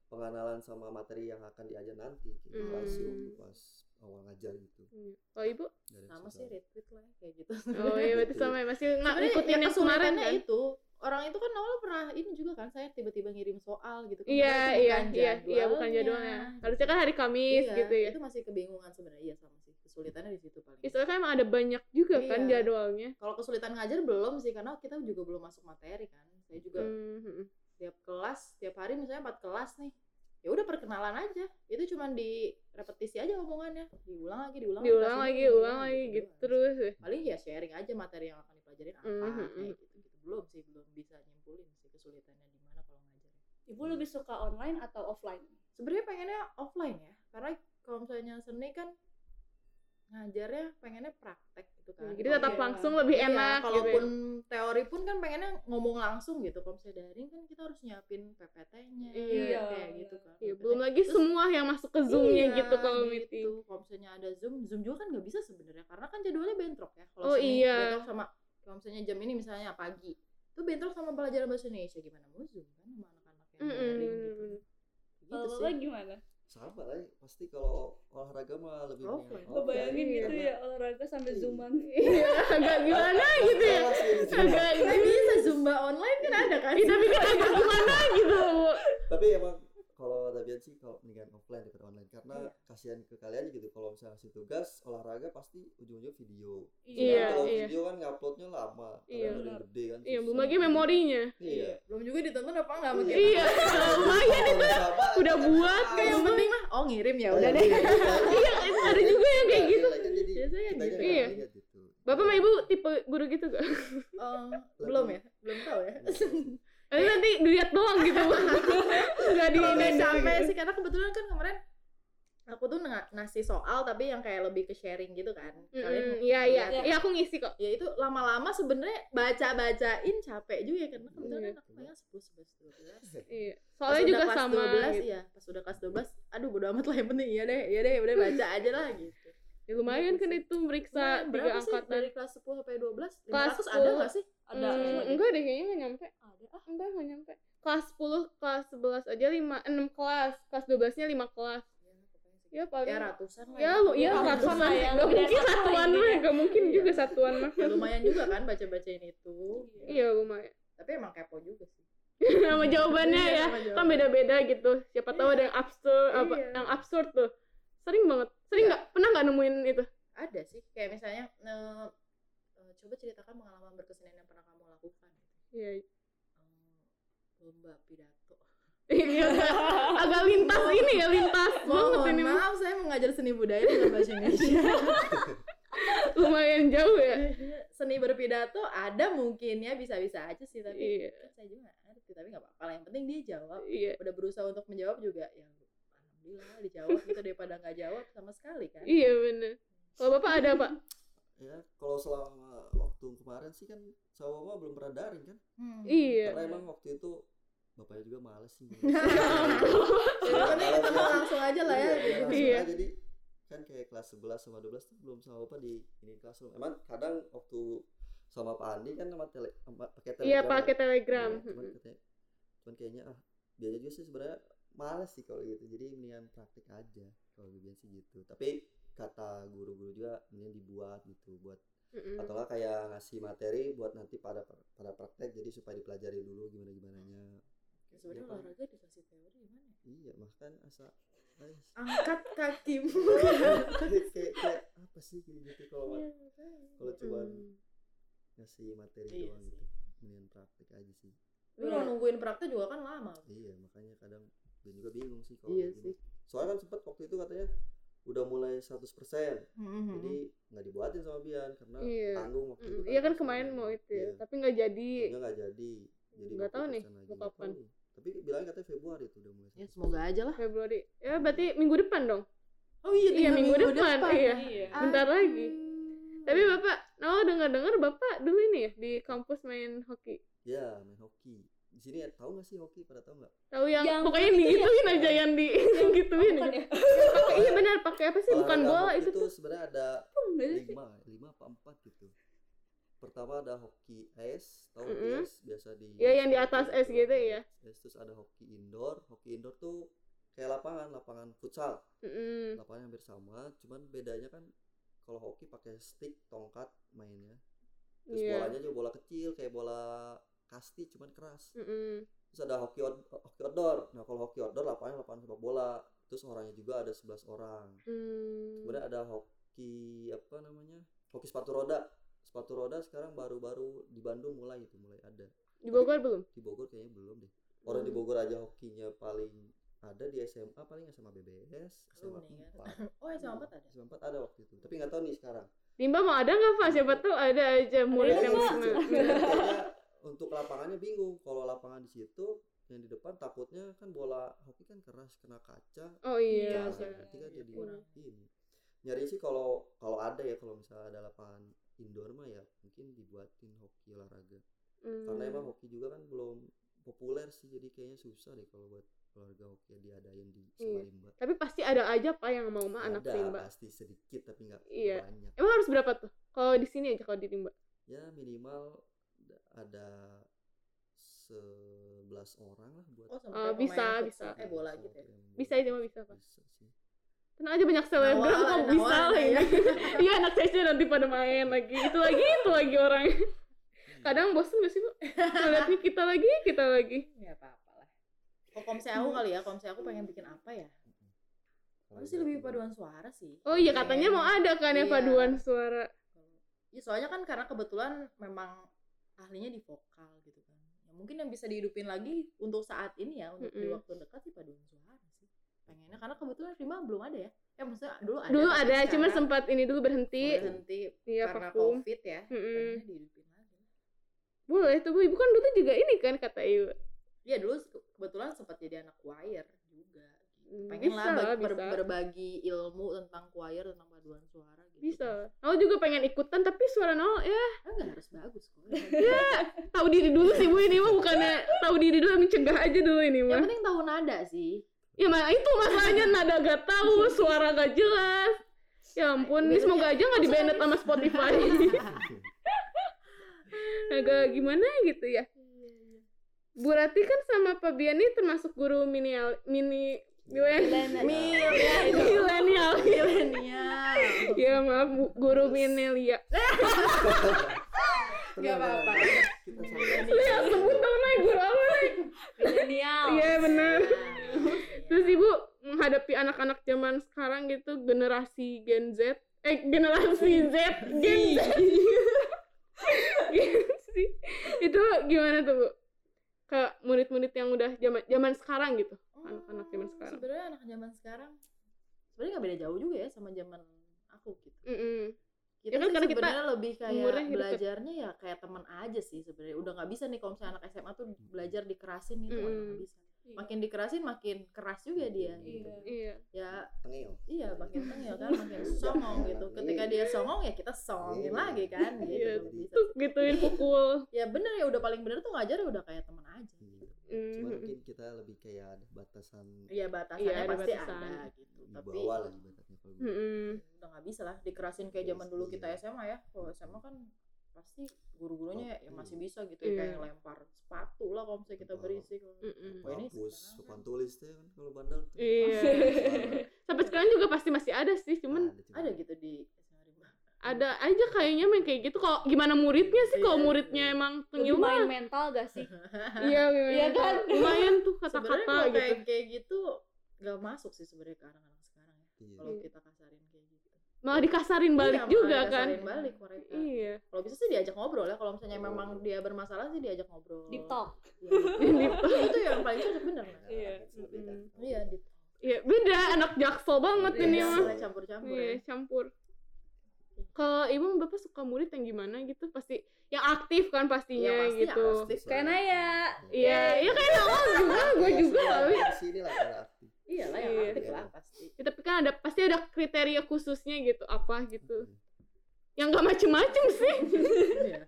[SPEAKER 4] pengenalan sama materi yang akan diajar nanti gitu.
[SPEAKER 1] Mm.
[SPEAKER 4] Pas waktu pas awal ngajar gitu.
[SPEAKER 1] Iya. Kalau ibu?
[SPEAKER 4] Yang
[SPEAKER 3] Sama sih retweet lah ya, kayak gitu.
[SPEAKER 1] Oh iya berarti sama ya masih nggak ngikutin
[SPEAKER 3] ya
[SPEAKER 1] yang kemarin kan?
[SPEAKER 3] itu orang itu kan awal pernah ini juga kan saya tiba-tiba ngirim soal gitu kan
[SPEAKER 1] Iya iya
[SPEAKER 3] bukan
[SPEAKER 1] iya iya bukan
[SPEAKER 3] jadwalnya.
[SPEAKER 1] Harusnya kan hari Kamis
[SPEAKER 3] Iya,
[SPEAKER 1] gitu ya.
[SPEAKER 3] itu masih kebingungan sebenarnya iya sama kesulitannya di situ paling
[SPEAKER 1] Istilahnya kan emang ada banyak juga kan
[SPEAKER 3] Iya.
[SPEAKER 1] jadwalnya.
[SPEAKER 3] kalau kesulitan ngajar belum sih karena kita juga belum masuk materi kan saya juga
[SPEAKER 1] Mhm.
[SPEAKER 3] tiap kelas tiap hari misalnya empat kelas nih ya udah perkenalan aja itu cuma di repetisi aja omongannya diulang lagi diulang
[SPEAKER 1] Diulang lagi,
[SPEAKER 3] dulu,
[SPEAKER 1] ulang lagi gitu
[SPEAKER 3] doang.
[SPEAKER 1] terus. ya.
[SPEAKER 3] paling ya sharing aja materi yang akan dipelajarin apa
[SPEAKER 1] Mhm.
[SPEAKER 3] kayak gitu gitu belum sih belum bisa nyimpulin sih kesulitannya di mana kalau ngajar
[SPEAKER 2] Ibu lebih suka online atau offline?
[SPEAKER 3] sebenarnya pengennya offline ya karena kalau misalnya seni kan ngajarnya pengennya praktek gitu kan
[SPEAKER 1] Jadi tetap
[SPEAKER 2] Iya.
[SPEAKER 1] langsung lebih
[SPEAKER 3] Iya,
[SPEAKER 1] enak gitu.
[SPEAKER 3] kalaupun teori pun kan pengennya ngomong langsung gitu kalau misalnya daring kan kita harus nyiapin PPT-nya
[SPEAKER 1] Iya.
[SPEAKER 3] kayak gitu kan
[SPEAKER 1] Ya,
[SPEAKER 3] PPT.
[SPEAKER 1] belum lagi
[SPEAKER 3] Terus-
[SPEAKER 1] semua yang masuk ke zoom-nya
[SPEAKER 3] Iya,
[SPEAKER 1] gitu kalau
[SPEAKER 3] gitu.
[SPEAKER 1] meeting.
[SPEAKER 3] kalau misalnya ada zoom zoom juga kan nggak bisa sebenarnya karena kan jadwalnya bentrok ya kalau
[SPEAKER 1] Oh, iya.
[SPEAKER 3] bentrok sama kalau misalnya jam ini misalnya pagi itu bentrok sama pelajaran bahasa Indonesia gimana mau zoom kan sama anak-anak yang
[SPEAKER 1] Mm-mm,
[SPEAKER 3] daring gitu gitu
[SPEAKER 2] Kalau
[SPEAKER 3] sih
[SPEAKER 2] Bapak gimana?
[SPEAKER 4] Sama lah, ya. pasti kalau olahraga mah lebih
[SPEAKER 3] Offline.
[SPEAKER 4] mendingan
[SPEAKER 2] Gue bayangin gitu ya olahraga sambil
[SPEAKER 4] Iya.
[SPEAKER 2] zooman. <laughs>
[SPEAKER 1] Iya, agak gimana gitu ya. Agak
[SPEAKER 3] Nggak bisa zumba online kan ada kan
[SPEAKER 1] Iya, tapi kan agak gimana gitu.
[SPEAKER 4] tapi emang kalau Dabian sih kalau mendingan offline daripada online. Karena kasihan ke kalian gitu kalau misalnya ngasih tugas olahraga pasti ujung-ujungnya video.
[SPEAKER 1] Iya,
[SPEAKER 4] kalau
[SPEAKER 1] iya.
[SPEAKER 4] video kan nguploadnya lama
[SPEAKER 1] Iya.
[SPEAKER 4] yang gede kan
[SPEAKER 1] Iya, belum lagi memorinya.
[SPEAKER 4] iya.
[SPEAKER 3] Belum juga ditonton apa nggak mungkin
[SPEAKER 1] Iya, <laughs> lumayan itu udah buat
[SPEAKER 3] kayak yang penting mah oh ngirim ya udah deh.
[SPEAKER 1] Iya, ada juga yang kayak gitu.
[SPEAKER 3] Biasanya gitu.
[SPEAKER 1] Iya.
[SPEAKER 4] gitu.
[SPEAKER 1] Bapak sama ibu tipe guru gitu gak?
[SPEAKER 3] Eh, belum ya? Belum tahu ya
[SPEAKER 1] Nanti nanti dilihat doang gitu. <laughs> Enggak di
[SPEAKER 3] sampai sih karena kebetulan kan kemarin aku tuh nga- ngasih soal tapi yang kayak lebih ke sharing gitu kan kalian
[SPEAKER 1] Iya, iya.
[SPEAKER 3] lihat
[SPEAKER 1] Iya, aku ngisi kok.
[SPEAKER 3] ya itu lama-lama sebenarnya baca-bacain capek juga ya karena kebetulan
[SPEAKER 1] Iya.
[SPEAKER 3] kan aku pengen 10 11 12
[SPEAKER 1] Iya.
[SPEAKER 3] Pas
[SPEAKER 1] Soalnya
[SPEAKER 3] udah
[SPEAKER 1] juga
[SPEAKER 3] kelas
[SPEAKER 1] sama
[SPEAKER 3] 12
[SPEAKER 1] gitu.
[SPEAKER 3] iya pas udah kelas 12 aduh bodo amat lah yang penting iya deh iya deh udah <laughs> baca aja lah gitu
[SPEAKER 1] Ya, lumayan kan itu meriksa tiga angkatan.
[SPEAKER 3] dari kelas 10 sampai 12
[SPEAKER 1] Kelas
[SPEAKER 3] 500 ada
[SPEAKER 1] 10.
[SPEAKER 3] nggak sih
[SPEAKER 2] Ada.
[SPEAKER 1] Hmm, enggak deh kayaknya nggak nyampe.
[SPEAKER 3] ada ah
[SPEAKER 1] Enggak, nggak nyampe. Kelas 10, kelas 11 aja 5, 6 kelas. Kelas 12-nya 5 kelas.
[SPEAKER 3] Ya,
[SPEAKER 1] ya paling
[SPEAKER 3] ya ratusan lah
[SPEAKER 1] ya lu ya
[SPEAKER 2] Ya,
[SPEAKER 1] ratusan
[SPEAKER 2] ratusan ya,
[SPEAKER 1] nggak
[SPEAKER 2] beda
[SPEAKER 1] mungkin
[SPEAKER 2] satu
[SPEAKER 1] satuan mah
[SPEAKER 2] ya.
[SPEAKER 1] nggak mungkin
[SPEAKER 3] Iya.
[SPEAKER 1] juga satuan mah
[SPEAKER 3] ya lumayan juga kan baca bacain itu
[SPEAKER 1] iya lumayan
[SPEAKER 3] tapi emang kepo juga sih <laughs>
[SPEAKER 1] sama jawabannya
[SPEAKER 3] Iya,
[SPEAKER 1] ya kan
[SPEAKER 3] jawaban.
[SPEAKER 1] beda-beda gitu siapa tahu ada yang absurd apa
[SPEAKER 3] Iya.
[SPEAKER 1] yang absurd tuh sering banget sering
[SPEAKER 3] Iya.
[SPEAKER 1] nggak pernah nggak nemuin itu
[SPEAKER 3] ada sih kayak misalnya eh, coba ceritakan pengalaman berkesenian yang pernah kamu lakukan
[SPEAKER 1] iya.
[SPEAKER 3] Eh, lomba pidato.
[SPEAKER 1] Iya, <laughs> agak lintas ini ya lintas
[SPEAKER 3] mohon
[SPEAKER 1] ini.
[SPEAKER 3] maaf saya mengajar seni budaya dengan bahasa Indonesia
[SPEAKER 1] lumayan jauh ya.
[SPEAKER 3] Seni berpidato ada mungkin ya bisa-bisa aja sih tapi
[SPEAKER 1] Iya.
[SPEAKER 3] kan saya juga nggak ngerti tapi nggak apa-apa lah yang penting dia jawab.
[SPEAKER 1] Iya.
[SPEAKER 3] Udah berusaha untuk menjawab juga ya alhamdulillah dijawab gitu daripada nggak jawab sama sekali kan.
[SPEAKER 1] Iya bener. Kalau bapak ada pak <laughs>
[SPEAKER 4] ya kalau selama waktu kemarin sih kan sama mama belum pernah daring kan
[SPEAKER 3] Hmm.
[SPEAKER 1] iya
[SPEAKER 4] karena emang waktu itu bapaknya juga males sih <laughs>
[SPEAKER 3] Yang penting ketemu langsung aja lah ya
[SPEAKER 4] Iya,
[SPEAKER 3] gitu.
[SPEAKER 4] langsung
[SPEAKER 1] Iya.
[SPEAKER 4] aja, jadi kan kayak kelas 11 sama 12 tuh belum sama bapak di ini classroom emang kadang waktu sama Pak Andi kan sama tele sama pakai telegram
[SPEAKER 1] iya
[SPEAKER 4] ya.
[SPEAKER 1] pakai telegram
[SPEAKER 4] Iya, cuman katanya cuman kayaknya ah dia juga sih sebenarnya males sih kalau gitu jadi mendingan praktik aja kalau gue bilang sih gitu tapi kata guru-guru juga mendingan dibuat gitu buat
[SPEAKER 1] Mm-mm.
[SPEAKER 4] atau kayak ngasih materi buat nanti pada pada praktek jadi supaya dipelajari dulu gimana gimananya
[SPEAKER 3] Ya, sebenarnya
[SPEAKER 4] Iya, Pak.
[SPEAKER 3] olahraga dikasih teori gimana ya?
[SPEAKER 4] iya makan asa
[SPEAKER 3] angkat kakimu <laughs>
[SPEAKER 4] kayak kayak kayak apa sih kayak gitu kalau
[SPEAKER 3] Iya,
[SPEAKER 4] kalau cuma
[SPEAKER 1] Mm.
[SPEAKER 4] ngasih materi
[SPEAKER 3] Iya
[SPEAKER 4] doang
[SPEAKER 3] sih.
[SPEAKER 4] gitu mendingan praktik aja sih
[SPEAKER 3] Tapi kalau nungguin praktek juga kan lama
[SPEAKER 4] iya makanya kadang gue juga bingung sih kalau
[SPEAKER 3] Iya sih.
[SPEAKER 4] soalnya kan sempet waktu itu katanya udah mulai 100%
[SPEAKER 3] Mhm.
[SPEAKER 4] jadi nggak dibuatin sama Bian karena
[SPEAKER 1] Iya.
[SPEAKER 4] tanggung waktu itu
[SPEAKER 1] Mm, iya kan kemarin mau itu ya
[SPEAKER 4] Iya.
[SPEAKER 1] tapi nggak jadi.
[SPEAKER 4] Nggak jadi. Jadi
[SPEAKER 1] Nggak tahu nih, mau kapan.
[SPEAKER 4] tapi bilangnya katanya Februari tuh udah mulai
[SPEAKER 3] ya
[SPEAKER 4] 100%.
[SPEAKER 3] semoga aja lah.
[SPEAKER 1] Februari. Ya berarti minggu depan dong?
[SPEAKER 3] Oh iya,
[SPEAKER 1] Iya,
[SPEAKER 3] tinggal
[SPEAKER 1] minggu depan, iya.
[SPEAKER 2] iya.
[SPEAKER 1] Bentar lagi. Tapi bapak nah dengar dengar bapak dulu ini ya di kampus main hoki?
[SPEAKER 4] Ya main hoki di sini ya, tahu nggak sih hoki? Pada tahu nggak?
[SPEAKER 1] Tahu yang,
[SPEAKER 2] Yang
[SPEAKER 1] pokoknya
[SPEAKER 2] putih
[SPEAKER 1] digituin aja yang di gituin
[SPEAKER 2] bukan
[SPEAKER 1] aja.
[SPEAKER 2] ya
[SPEAKER 1] pakai iya benar pakai apa sih? Bukan bola itu
[SPEAKER 4] tuh sebenarnya ada lima lima apa empat gitu. Pertama ada hoki es tahu hoki
[SPEAKER 1] Mm-mm.
[SPEAKER 4] es? Biasa di
[SPEAKER 1] Iya, yang di atas es gitu ya.
[SPEAKER 4] es terus ada hoki indoor. Hoki indoor tuh kayak lapangan lapangan futsal.
[SPEAKER 1] Mm-mm.
[SPEAKER 4] lapangan hampir sama cuman bedanya kan kalau hoki pakai stick tongkat mainnya. Terus
[SPEAKER 1] Iya.
[SPEAKER 4] bolanya juga bola kecil kayak bola kasti cuman keras.
[SPEAKER 1] Mm-mm.
[SPEAKER 4] terus ada hoki out- hoki outdoor. Nah kalau hoki outdoor lapangan lapangan sepak bola. Terus orangnya juga ada 11 orang.
[SPEAKER 1] Hmm.
[SPEAKER 4] kemudian ada hoki apa namanya hoki sepatu roda. Sepatu roda sekarang baru-baru di Bandung mulai itu mulai ada.
[SPEAKER 1] Di Bogor belum?
[SPEAKER 4] Di Bogor kayaknya belum deh. Orang di
[SPEAKER 1] Hmm.
[SPEAKER 4] Bogor aja hokinya paling ada di SMA paling SMA BBS SMA
[SPEAKER 3] Alumni?
[SPEAKER 4] 4
[SPEAKER 3] oh SMA 4 ada?
[SPEAKER 4] SMA <laughs> 4 ada waktu itu. Tapi nggak tahu nih sekarang.
[SPEAKER 1] Limba mau ada nggak pak? Siapa tuh? Ada aja murid yang senang.
[SPEAKER 4] Untuk lapangannya bingung kalau lapangan di situ yang di depan takutnya kan bola hoki kan keras kena kaca
[SPEAKER 1] oh iya
[SPEAKER 2] Iya, sih.
[SPEAKER 4] nanti kan jadi
[SPEAKER 3] kurang.
[SPEAKER 4] ini nyari sih kalau kalau ada ya kalau misalnya ada lapangan indoor mah ya mungkin dibuatin hoki olahraga
[SPEAKER 1] Hmm.
[SPEAKER 4] karena emang hoki juga kan belum populer sih jadi kayaknya susah deh kalau buat olahraga hoki diadain di
[SPEAKER 1] Iya.
[SPEAKER 4] Samarimba
[SPEAKER 1] tapi pasti ada aja pak yang mau mah anak
[SPEAKER 4] ada
[SPEAKER 1] Limba
[SPEAKER 4] pasti sedikit tapi nggak
[SPEAKER 1] Iya.
[SPEAKER 4] banyak
[SPEAKER 1] emang harus berapa tuh kalau di sini aja kalau di Limba
[SPEAKER 4] ya minimal ada 11 orang lah buat
[SPEAKER 3] oh
[SPEAKER 1] Oh,
[SPEAKER 3] pemain
[SPEAKER 1] bisa, bisa.
[SPEAKER 3] eh bola gitu ya?
[SPEAKER 1] Bisa aja mah bisa pak.
[SPEAKER 4] Bisa sih.
[SPEAKER 1] Tenang aja banyak selebgram kok bisa lah
[SPEAKER 3] ya.
[SPEAKER 1] ya. <laughs> Iya anak CC nanti pada main lagi. Itu lagi itu lagi orang. Kadang bosen gak sih pak? Ngeliatnya kita lagi kita lagi.
[SPEAKER 3] Ya apa apa lah kalau komse aku kali ya komse aku pengen bikin apa ya? Aku sih lebih paduan suara sih.
[SPEAKER 1] Oh iya katanya mau ada kan ya
[SPEAKER 3] Iya.
[SPEAKER 1] paduan suara.
[SPEAKER 3] Ya, soalnya kan karena kebetulan memang ahlinya di vokal gitu kan. Ya, mungkin yang bisa dihidupin lagi untuk saat ini ya, untuk di
[SPEAKER 1] Mm-mm.
[SPEAKER 3] waktu dekat sih paduan suara sih. Pengennya karena kebetulan Rima belum ada ya. Ya maksudnya dulu ada.
[SPEAKER 1] dulu ada
[SPEAKER 3] sekarang
[SPEAKER 1] sempat ini dulu berhenti
[SPEAKER 3] berhenti
[SPEAKER 1] iya
[SPEAKER 3] karena
[SPEAKER 1] vakum
[SPEAKER 3] covid ya.
[SPEAKER 1] Mm-mm.
[SPEAKER 3] Pengennya dihidupin lagi.
[SPEAKER 1] boleh tuh bu ibu kan dulu juga ini kan kata ibu
[SPEAKER 3] Iya dulu ke- kebetulan sempat jadi anak choir.
[SPEAKER 1] Hmm,
[SPEAKER 3] Pengen
[SPEAKER 1] bisa
[SPEAKER 3] lah
[SPEAKER 1] lah,
[SPEAKER 3] ber- berbagi ilmu tentang choir tentang paduan suara gitu.
[SPEAKER 1] bisa. Nol juga pengen ikutan tapi suara Nol ya.
[SPEAKER 3] Kan nggak harus bagus kok. <laughs>
[SPEAKER 1] tahu diri dulu sih bu ini mah bukannya tahu diri dulu mencegah aja dulu ini
[SPEAKER 3] Yang
[SPEAKER 1] mah.
[SPEAKER 3] penting tahu nada sih.
[SPEAKER 1] ya mah itu masalahnya nada gak tahu <laughs> suara gak jelas. Ya ampun ini semoga aja nggak di banned sama Spotify. <laughs> Agak gimana gitu ya. Bu Rati kan sama Pak Bian ini termasuk guru mini mini Milenial.
[SPEAKER 2] Milenial.
[SPEAKER 3] Mil ya
[SPEAKER 1] Ya maaf guru milenial. <laughs>
[SPEAKER 3] Gak apa-apa.
[SPEAKER 1] Yang sebut dong naik guru apa nih?
[SPEAKER 2] milenial
[SPEAKER 1] Iya benar.
[SPEAKER 3] Nah,
[SPEAKER 1] Terus ibu menghadapi anak-anak zaman sekarang gitu generasi Gen Z, eh generasi Z, Gen Z, Gen Z. itu gimana tuh bu? Ke murid-murid yang udah zaman zaman sekarang gitu, anak-anak zaman
[SPEAKER 3] Oh,
[SPEAKER 1] sekarang.
[SPEAKER 3] Sebenarnya anak zaman sekarang sebenarnya nggak beda jauh juga ya sama zaman aku gitu.
[SPEAKER 1] Mm-mm.
[SPEAKER 3] Kita
[SPEAKER 1] Ya kan karena kita
[SPEAKER 3] sebenarnya lebih kayak
[SPEAKER 1] deket.
[SPEAKER 3] belajarnya ya kayak teman aja sih sebenarnya. Udah nggak bisa nih kalau misalnya anak SMA tuh belajar dikerasin gitu udah nggak
[SPEAKER 1] Mm.
[SPEAKER 3] Bisa. Makin dikerasin makin keras juga dia gitu.
[SPEAKER 1] Iya.
[SPEAKER 3] Ya
[SPEAKER 4] Tengil.
[SPEAKER 3] iya makin tengil kan makin <laughs> songong gitu. Ketika dia songong ya kita songongin
[SPEAKER 4] Iya.
[SPEAKER 3] lagi kan gitu.
[SPEAKER 1] Iya.
[SPEAKER 3] Bisa.
[SPEAKER 1] Tuh gituin pukul.
[SPEAKER 3] Ya bener ya udah paling bener tuh ngajar ya udah kayak teman aja gitu.
[SPEAKER 4] Cuma
[SPEAKER 1] Mm.
[SPEAKER 4] mungkin kita lebih kayak ada batasan
[SPEAKER 3] Iya batasannya
[SPEAKER 1] Iya, ada
[SPEAKER 3] pasti
[SPEAKER 1] batasan.
[SPEAKER 3] ada gitu.
[SPEAKER 4] di
[SPEAKER 3] Tapi
[SPEAKER 4] bawah lagi batasnya kalau gue.
[SPEAKER 1] Mm-mm.
[SPEAKER 3] udah nggak bisa lah dikerasin kayak zaman dulu kita SMA ya kalau SMA kan pasti guru-gurunya ya masih bisa gitu ya kayak
[SPEAKER 1] Iya.
[SPEAKER 3] lempar sepatu lah kalau misalnya kita berisik. Wah, ini
[SPEAKER 4] papan
[SPEAKER 3] kan-
[SPEAKER 4] tulis tuh kan kalau bandel tuh.
[SPEAKER 1] Iya. <laughs> Sampai sekarang juga pasti masih ada sih, cuman
[SPEAKER 4] Ada,
[SPEAKER 3] ada gitu di
[SPEAKER 1] ada aja kayaknya main kayak gitu. Kalau gimana muridnya sih? Kalau
[SPEAKER 3] Iya.
[SPEAKER 1] muridnya emang
[SPEAKER 2] lebih
[SPEAKER 1] tengil
[SPEAKER 2] main mental gak sih <laughs>
[SPEAKER 1] Iya,
[SPEAKER 2] Iya kan?
[SPEAKER 1] Lumayan tuh
[SPEAKER 3] sebenarnya
[SPEAKER 1] kata-kata gitu.
[SPEAKER 3] kayak kayak gitu nggak masuk sih sebenarnya ke anak-anak sekarang ya
[SPEAKER 4] Iya.
[SPEAKER 3] kalau
[SPEAKER 1] Iya.
[SPEAKER 3] kita kayak gitu
[SPEAKER 1] Malah dikasarin balik
[SPEAKER 3] Iya, malah
[SPEAKER 1] juga kan.
[SPEAKER 3] dikasarin balik mereka
[SPEAKER 1] Iya.
[SPEAKER 3] kalau bisa sih diajak ngobrol ya kalau misalnya memang dia bermasalah sih diajak ngobrol
[SPEAKER 2] deep talk
[SPEAKER 3] Iya, <laughs> deep talk. Iya, itu yang paling cocok bener.
[SPEAKER 1] Iya.
[SPEAKER 4] Beda.
[SPEAKER 1] Mm-mm.
[SPEAKER 3] iya deep talk.
[SPEAKER 1] Iya, beda anak jaksel banget
[SPEAKER 4] Iya,
[SPEAKER 1] ini
[SPEAKER 3] Iya,
[SPEAKER 1] mah.
[SPEAKER 3] mulai campur-campur
[SPEAKER 1] Iya,
[SPEAKER 3] ya
[SPEAKER 1] campur. Kalau ibu bapak suka murid yang gimana gitu? Pasti yang aktif kan pastinya
[SPEAKER 3] Iya, pasti
[SPEAKER 1] gitu.
[SPEAKER 3] aktif.
[SPEAKER 2] kayak Naya
[SPEAKER 1] Iya, iya kayak awal juga, gue juga kali.
[SPEAKER 4] Di sini lah kalau aktif.
[SPEAKER 3] iya lah yang
[SPEAKER 1] Iya.
[SPEAKER 3] aktif lah pasti
[SPEAKER 1] Ya, tapi kan ada pasti ada kriteria khususnya gitu, apa gitu.
[SPEAKER 4] Mm.
[SPEAKER 1] Yang gak macem-macem <laughs> sih.
[SPEAKER 3] Iya.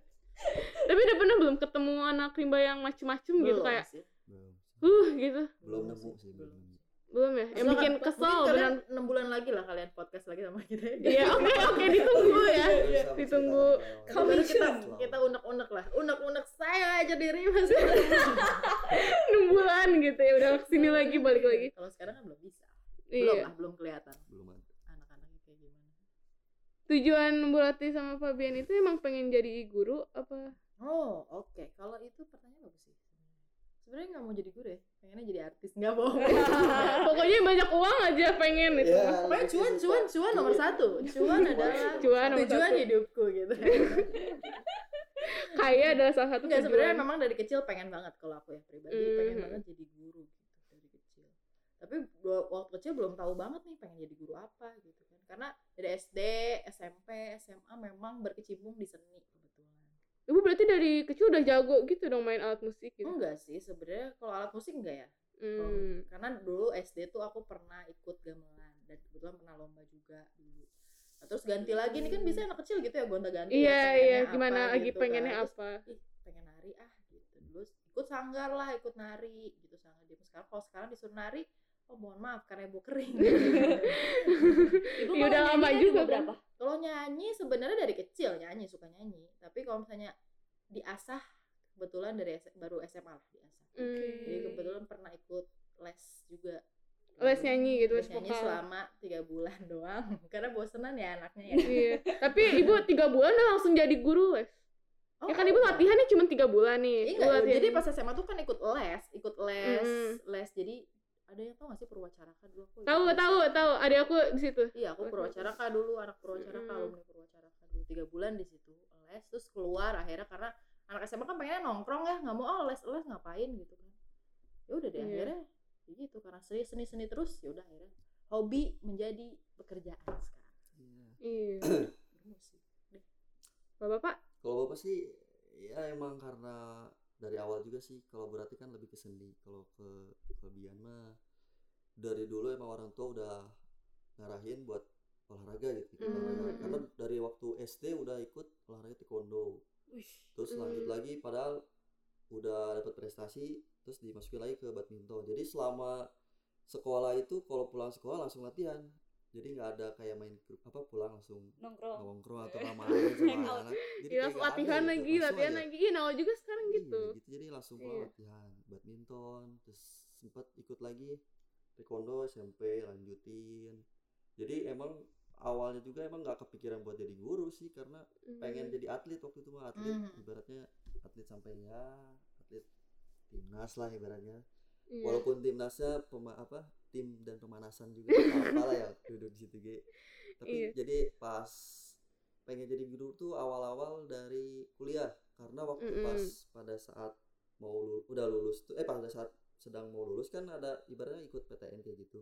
[SPEAKER 1] tapi udah pernah belum ketemu anak rimba yang macem-macem gitu
[SPEAKER 3] Belum
[SPEAKER 1] kayak
[SPEAKER 3] sih.
[SPEAKER 4] Belum.
[SPEAKER 1] uh gitu.
[SPEAKER 4] Belum nemu sih belum.
[SPEAKER 1] ya? Yang bikin
[SPEAKER 3] mungkin
[SPEAKER 1] kesel beneran.
[SPEAKER 3] enam bulan lagi lah kalian podcast lagi sama kita
[SPEAKER 1] Iya, oke oke <laughs> ditunggu ya.
[SPEAKER 4] Bisa
[SPEAKER 1] ditunggu.
[SPEAKER 3] Kami kita kita unek-unek lah unek-unek saya aja diri mas
[SPEAKER 1] 6 <laughs> bulan gitu ya, udah ke sini lagi balik lagi.
[SPEAKER 3] kalau sekarang kan belum bisa belum
[SPEAKER 1] Iya.
[SPEAKER 3] lah belum kelihatan
[SPEAKER 4] belum ada.
[SPEAKER 3] anak-anaknya kayak gimana
[SPEAKER 1] Tujuan Bu Rati sama Fabian itu emang pengen jadi guru apa?
[SPEAKER 3] oh oke kalau itu pertanyaan bagus sih sebenarnya nggak mau jadi guru ya pengennya jadi artis nggak bohong <laughs>
[SPEAKER 1] Pokoknya banyak uang aja pengen itu.
[SPEAKER 4] Ya,
[SPEAKER 3] pokoknya cuan cuan cuan nomor satu cuan adalah
[SPEAKER 1] Cuan nomor
[SPEAKER 3] tujuan
[SPEAKER 1] satu.
[SPEAKER 3] hidupku gitu
[SPEAKER 1] Kaya adalah salah satu
[SPEAKER 3] Enggak sebenarnya memang dari kecil pengen banget kalau aku ya pribadi
[SPEAKER 1] Mhm.
[SPEAKER 3] pengen banget jadi guru gitu. Tapi waktu kecil belum tahu banget nih pengen jadi guru apa gitu kan. Karena dari SD, SMP, SMA memang berkecimpung di seni kebetulan.
[SPEAKER 1] Ibu berarti dari kecil udah jago gitu dong main alat musik gitu.
[SPEAKER 3] Enggak sih sebenarnya kalau alat musik enggak ya.
[SPEAKER 1] Hmm.
[SPEAKER 3] Karena dulu SD tuh aku pernah ikut gamelan dan kebetulan pernah lomba juga dulu. Nah, terus ganti lagi nih kan bisa anak kecil gitu ya gonta-ganti. ya,
[SPEAKER 1] Iya
[SPEAKER 3] pengennya
[SPEAKER 1] iya
[SPEAKER 3] apa
[SPEAKER 1] gimana lagi
[SPEAKER 3] gitu
[SPEAKER 1] pengennya
[SPEAKER 3] kan. Terus
[SPEAKER 1] apa?
[SPEAKER 3] ih pengen nari ah gitu terus ikut sanggar lah ikut nari gitu sanggar dia sekarang kalau sekarang disuruh nari oh mohon maaf karena ibu kering <laughs>
[SPEAKER 2] ibu
[SPEAKER 1] Ya udah lama juga kan.
[SPEAKER 2] berapa
[SPEAKER 3] kalau nyanyi sebenarnya dari kecil nyanyi suka nyanyi tapi kalau misalnya diasah kebetulan dari baru SMA lah diasah jadi
[SPEAKER 1] Hmm.
[SPEAKER 3] kebetulan pernah ikut les juga
[SPEAKER 1] Les nyanyi gitu,
[SPEAKER 3] les
[SPEAKER 1] les
[SPEAKER 3] nyanyi
[SPEAKER 1] vokal.
[SPEAKER 3] selama tiga bulan <laughs> doang karena bosenan ya anaknya ya
[SPEAKER 1] Iya. Tapi ibu tiga bulan udah langsung jadi guru les.
[SPEAKER 3] Oh,
[SPEAKER 1] ya kan ibu
[SPEAKER 3] enggak.
[SPEAKER 1] latihannya cuma tiga bulan nih. Latihan-
[SPEAKER 3] jadi pas SMA tuh kan ikut les, ikut les,
[SPEAKER 1] Mm-mm.
[SPEAKER 3] les. Jadi ada yang tau gak sih Purwacaraka dulu aku?
[SPEAKER 1] tahu
[SPEAKER 3] les.
[SPEAKER 1] tahu tahu ada aku di situ.
[SPEAKER 3] Iya, aku Purwacaraka dulu, anak Purwacaraka,
[SPEAKER 1] Mm-mm.
[SPEAKER 3] alumni Purwacaraka dulu tiga bulan di situ les, terus keluar akhirnya karena anak SMA kan pengennya nongkrong ya, nggak mau oh les les ngapain gitu kan? Ya udah deh
[SPEAKER 1] Iya.
[SPEAKER 3] akhirnya ya gitu karena seni seni seni terus ya udah akhirnya hobi menjadi pekerjaan sekarang.
[SPEAKER 1] Iya. <clears throat>
[SPEAKER 3] Bermusik. Deh.
[SPEAKER 1] Bapak
[SPEAKER 4] Kalau bapak sih ya emang karena dari awal juga sih kalau berarti kan lebih ke seni. Kalau ke kelebihan mah dari dulu emang orang tua udah ngarahin buat olahraga gitu.
[SPEAKER 1] Hmm,
[SPEAKER 4] olahraga. Karena dari waktu SD udah ikut olahraga taekwondo. Terus lanjut
[SPEAKER 1] Hmm.
[SPEAKER 4] lagi padahal udah dapat prestasi terus dimasukin lagi ke badminton. Jadi selama sekolah itu kalau pulang sekolah langsung latihan. Jadi nggak ada kayak main grup apa pulang langsung
[SPEAKER 2] nongkrong
[SPEAKER 4] nongkrong atau <laughs> main sama anak. Jadi ada
[SPEAKER 1] latihan
[SPEAKER 4] gitu,
[SPEAKER 1] lagi,
[SPEAKER 4] langsung
[SPEAKER 1] latihan
[SPEAKER 4] aja.
[SPEAKER 1] lagi. Iya, Nawa juga sekarang
[SPEAKER 4] Iya,
[SPEAKER 1] gitu.
[SPEAKER 4] gitu. Jadi langsung pulang
[SPEAKER 1] Iya.
[SPEAKER 4] latihan badminton, terus sempat ikut lagi taekwondo SMP lanjutin jadi emang awalnya juga emang nggak kepikiran buat jadi guru sih karena pengen
[SPEAKER 1] Hmm.
[SPEAKER 4] jadi atlet waktu itu mah atlet
[SPEAKER 3] Mhm.
[SPEAKER 4] ibaratnya atlet sampai ya atlet timnas lah ibaratnya
[SPEAKER 1] Iya.
[SPEAKER 4] walaupun timnasnya pema apa tim dan pemanasan juga nggak apa lah ya duduk di situ Ge. tapi
[SPEAKER 1] Iya.
[SPEAKER 4] jadi pas pengen jadi guru tuh awal-awal dari kuliah karena waktu
[SPEAKER 1] Mm-mm.
[SPEAKER 4] pas pada saat mau lulus, udah lulus tuh eh pada saat sedang mau lulus kan ada ibaratnya ikut PTN kayak gitu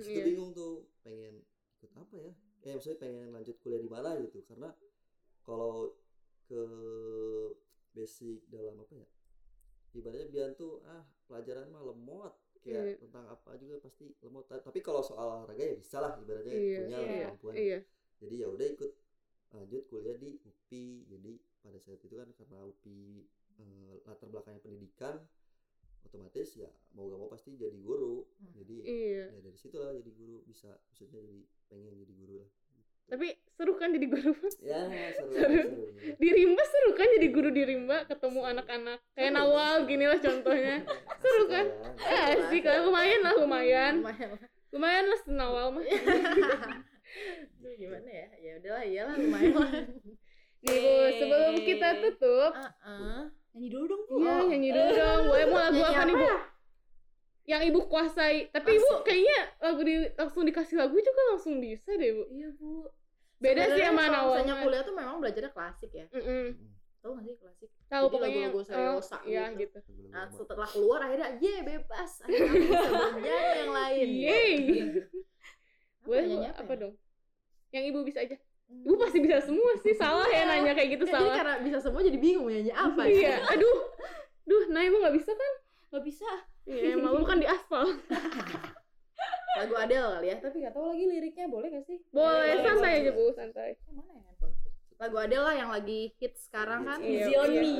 [SPEAKER 4] situ
[SPEAKER 1] iya.
[SPEAKER 4] bingung tuh pengen ikut apa ya eh maksudnya pengen lanjut kuliah di mana gitu karena kalau ke basic dalam apa ya ibaratnya Bian tuh ah pelajaran mah lemot kayak
[SPEAKER 1] Iya.
[SPEAKER 4] tentang apa juga pasti lemot Ta- tapi kalau soal olahraga ya bisa lah ibaratnya
[SPEAKER 1] Iya,
[SPEAKER 4] punya
[SPEAKER 1] iya,
[SPEAKER 4] kemampuan
[SPEAKER 1] iya.
[SPEAKER 4] jadi ya udah ikut lanjut kuliah di UPI jadi pada saat itu kan karena UPI eh, latar belakangnya pendidikan otomatis ya mau gak mau pasti jadi guru
[SPEAKER 3] Hmm.
[SPEAKER 4] jadi
[SPEAKER 1] Iya.
[SPEAKER 4] ya dari situ lah jadi guru bisa maksudnya jadi pengen jadi guru lah
[SPEAKER 1] Tapi seru kan jadi guru? <laughs>
[SPEAKER 4] ya seru
[SPEAKER 1] Seru.
[SPEAKER 4] seru ya.
[SPEAKER 1] Di Rimba seru kan jadi guru di Rimba ketemu anak-anak kayak Nawal gini lah contohnya. <laughs> Seru kan? Ya
[SPEAKER 4] lah.
[SPEAKER 1] sih kan lumayan lah lumayan.
[SPEAKER 3] lumayan lah.
[SPEAKER 1] Lumayan lah Nawal mah. <laughs>
[SPEAKER 3] Aduh, gimana ya ya udahlah iyalah lumayan lah
[SPEAKER 1] Nih Bu, sebelum kita tutup,
[SPEAKER 3] Heeh.
[SPEAKER 2] Nyanyi dulu dong, Bu.
[SPEAKER 1] Iya, nyanyi dulu dong. Boleh mau lagu apa nih,
[SPEAKER 3] apa
[SPEAKER 1] Bu?
[SPEAKER 3] Ya?
[SPEAKER 1] Yang Ibu kuasai. Tapi Ibu kayaknya lagu di langsung dikasih lagu juga langsung bisa deh, Bu.
[SPEAKER 2] Iya, Bu.
[SPEAKER 1] Beda sih
[SPEAKER 3] Sebenarnya
[SPEAKER 1] sama Nawal.
[SPEAKER 3] misalnya
[SPEAKER 1] mah.
[SPEAKER 3] kuliah tuh memang belajarnya klasik ya
[SPEAKER 1] Mm-mm.
[SPEAKER 3] tau gak sih klasik
[SPEAKER 1] Tahu
[SPEAKER 3] Jadi
[SPEAKER 1] pokoknya
[SPEAKER 3] lagu-lagu
[SPEAKER 1] yang-
[SPEAKER 3] seriosa
[SPEAKER 1] oh, Iya,
[SPEAKER 3] gitu.
[SPEAKER 1] gitu.
[SPEAKER 3] Nah setelah keluar akhirnya ye bebas akhirnya aku bisa bernyanyi <laughs> yang lain
[SPEAKER 1] Yeay. <laughs>
[SPEAKER 3] Apa
[SPEAKER 1] Boleh,
[SPEAKER 3] nyanyi apa,
[SPEAKER 1] apa
[SPEAKER 3] ya?
[SPEAKER 1] dong? Yang Ibu bisa aja.
[SPEAKER 3] Hmm.
[SPEAKER 1] Ibu pasti bisa semua sih. Salah ya nanya kayak gitu
[SPEAKER 3] jadi
[SPEAKER 1] salah.
[SPEAKER 3] karena bisa semua jadi bingung nyanyi apa ya
[SPEAKER 1] Iya, aduh. Duh, nah Ibu nggak bisa kan?
[SPEAKER 2] Gak bisa.
[SPEAKER 1] Iya, emang lu kan di aspal.
[SPEAKER 3] lagu Adele kali ya tapi gak tahu lagi liriknya boleh gak sih
[SPEAKER 1] Boleh,
[SPEAKER 2] Boleh,
[SPEAKER 1] santai
[SPEAKER 4] boleh.
[SPEAKER 1] aja, Bu, santai.
[SPEAKER 3] Yang mana ya handphone lagu Adele lah yang lagi hits sekarang kan
[SPEAKER 1] Iya,
[SPEAKER 2] Easy on
[SPEAKER 1] iya.
[SPEAKER 2] me.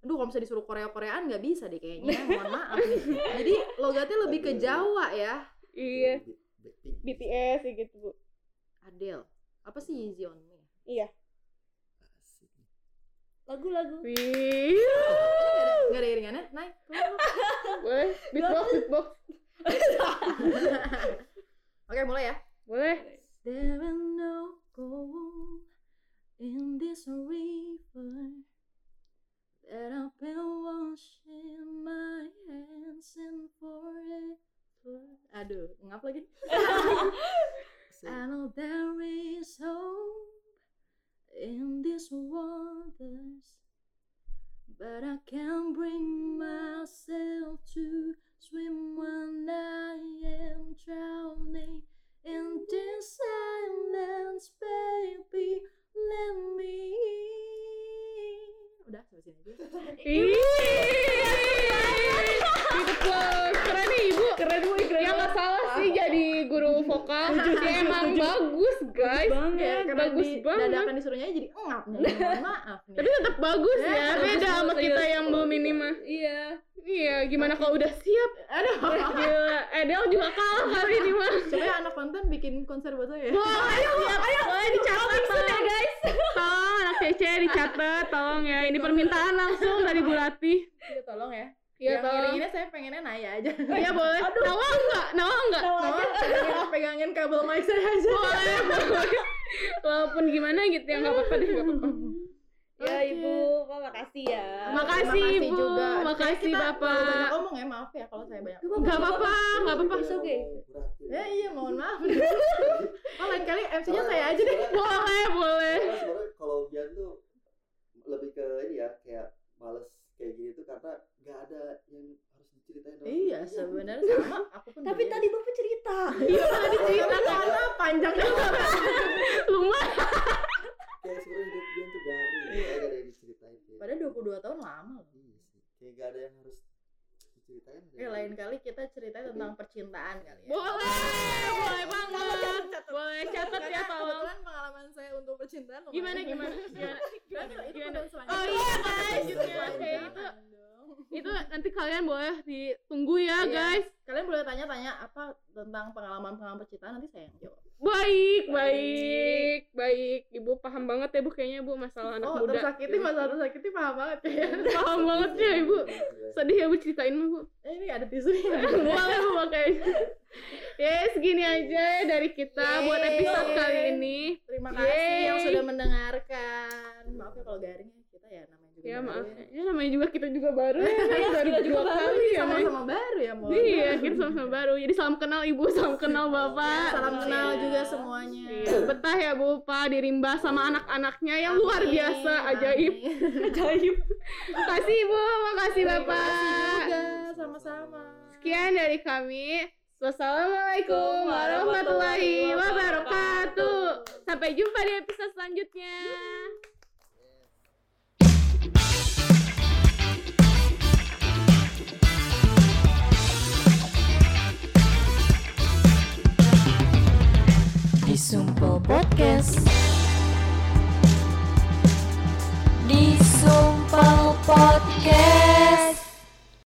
[SPEAKER 3] Aduh kalau bisa disuruh Korea-Koreaan nggak bisa deh kayaknya mohon maaf nih jadi logatnya lebih ke Jawa ya
[SPEAKER 1] Iya. BTS gitu, Bu.
[SPEAKER 3] Adele apa sih Easy on Me
[SPEAKER 1] Iya.
[SPEAKER 2] Lagu-lagu.
[SPEAKER 1] Wih.
[SPEAKER 3] nggak ada iringannya naik
[SPEAKER 1] Boleh. Beatbox, beatbox. <laughs>
[SPEAKER 3] oke mulai ya
[SPEAKER 1] Boleh.
[SPEAKER 3] There are no gold in this river that I've been washing my hands in forever. Aduh, ngap lagi. <laughs> I know there
[SPEAKER 1] bagus
[SPEAKER 3] di,
[SPEAKER 1] banget.
[SPEAKER 3] dadakan disuruh nyanyi jadi engap. Mohon maaf nih.
[SPEAKER 1] Tapi tetap bagus
[SPEAKER 3] Ya,
[SPEAKER 1] ya. Beda sama kita yang belum ini mah.
[SPEAKER 2] Iya.
[SPEAKER 1] Iya, gimana kalau udah siap?
[SPEAKER 3] Aduh.
[SPEAKER 1] Gila, Edel juga kalah kali ini mah.
[SPEAKER 3] Coba ya anak konten bikin konser buat saya.
[SPEAKER 1] Wah, ayo, ayo, boleh dicatat ya guys. Tolong anak Cece dicatat, tolong ya. Ini permintaan langsung dari Bu Lati.
[SPEAKER 3] Iya tolong ya.
[SPEAKER 1] Iya,
[SPEAKER 3] yang
[SPEAKER 1] tolong.
[SPEAKER 3] iringinnya saya pengennya Naya aja.
[SPEAKER 1] Iya boleh. Nawa enggak? Nawa enggak?
[SPEAKER 3] Mau pegangin, pegangin kabel mic saya aja.
[SPEAKER 1] Boleh, boleh. Walaupun gimana gitu ya, nggak apa-apa deh, nggak apa-apa.
[SPEAKER 2] Ya,
[SPEAKER 3] Oke.
[SPEAKER 2] Ibu. Pak, makasih ya.
[SPEAKER 1] Makasih,
[SPEAKER 3] Terima
[SPEAKER 1] Ibu.
[SPEAKER 3] juga.
[SPEAKER 1] Makasih,
[SPEAKER 3] Kita
[SPEAKER 1] Bapak.
[SPEAKER 3] banyak ngomong ya, maaf ya kalau saya banyak.
[SPEAKER 1] Nggak apa-apa, nggak apa-apa.
[SPEAKER 2] It's okay.
[SPEAKER 4] Berat ya.
[SPEAKER 3] Ya iya, mohon maaf. <laughs> oh, lain kali MC-nya saya aja deh.
[SPEAKER 1] Boleh, boleh.
[SPEAKER 4] Kalau Bian tuh lebih ke ini ya kayak males kayak gini tuh karena nggak ada yang dalam
[SPEAKER 3] Iya, sebenarnya sama. Aku pun
[SPEAKER 2] Tapi tadi Bapak cerita.
[SPEAKER 1] Iya, tadi cerita
[SPEAKER 3] karena panjang
[SPEAKER 1] Lumayan.
[SPEAKER 4] kayak sebenarnya hidup Bian tuh garing kayak gak ada yang diceritain.
[SPEAKER 3] Padahal 22 tahun lama loh.
[SPEAKER 4] Iya sih kayak gak ada yang harus diceritain
[SPEAKER 3] Oke, lain kali kita ceritain tentang percintaan kali ya.
[SPEAKER 1] Boleh, boleh banget. Boleh catat ya, tolong.
[SPEAKER 3] kebetulan pengalaman saya untuk percintaan lumayan.
[SPEAKER 1] Gimana, gimana? <laughs> Gimana? Gimana? Oh iya, guys. Oke, itu
[SPEAKER 3] dong.
[SPEAKER 1] Itu nanti kalian boleh ditunggu ya
[SPEAKER 3] Iya.
[SPEAKER 1] guys
[SPEAKER 3] Kalian boleh tanya-tanya apa tentang pengalaman-pengalaman percintaan nanti saya yang jawab.
[SPEAKER 1] baik baik baik ibu paham banget ya bu kayaknya bu masalah anak
[SPEAKER 3] oh,
[SPEAKER 1] muda
[SPEAKER 3] tersakiti masalah tersakiti paham banget kayaknya. <laughs>
[SPEAKER 1] paham banget ya ibu sedih ya bu ceritain bu
[SPEAKER 3] Eh, ini ada tisu nih.
[SPEAKER 1] boleh bu pakai ya segini aja dari kita buat episode
[SPEAKER 3] Yeay.
[SPEAKER 1] kali ini
[SPEAKER 3] Terima kasih
[SPEAKER 1] Yeay.
[SPEAKER 3] yang sudah mendengarkan. Maaf ya kalau garing ya kita ya namanya juga
[SPEAKER 1] ya
[SPEAKER 3] baru
[SPEAKER 1] maaf
[SPEAKER 3] ya.
[SPEAKER 1] ya namanya juga kita juga baru ya baru
[SPEAKER 2] kita juga baru,
[SPEAKER 1] kali ya Mai.
[SPEAKER 3] Sama-sama baru ya mau.
[SPEAKER 1] iya kita sama-sama baru jadi salam kenal ibu salam kenal bapak
[SPEAKER 3] Salam kenal juga semuanya.
[SPEAKER 1] Iya, betah ya Bu Pak di Rimba sama anak-anaknya yang luar biasa, ajaib. <laughs> Ajaib. Makasih Bu, makasih Bapak.
[SPEAKER 3] sama-sama.
[SPEAKER 1] Sekian dari kami. Wassalamualaikum warahmatullahi wabarakatuh. Sampai jumpa di episode selanjutnya. Sumpel Podcast. Di Sumpel Podcast.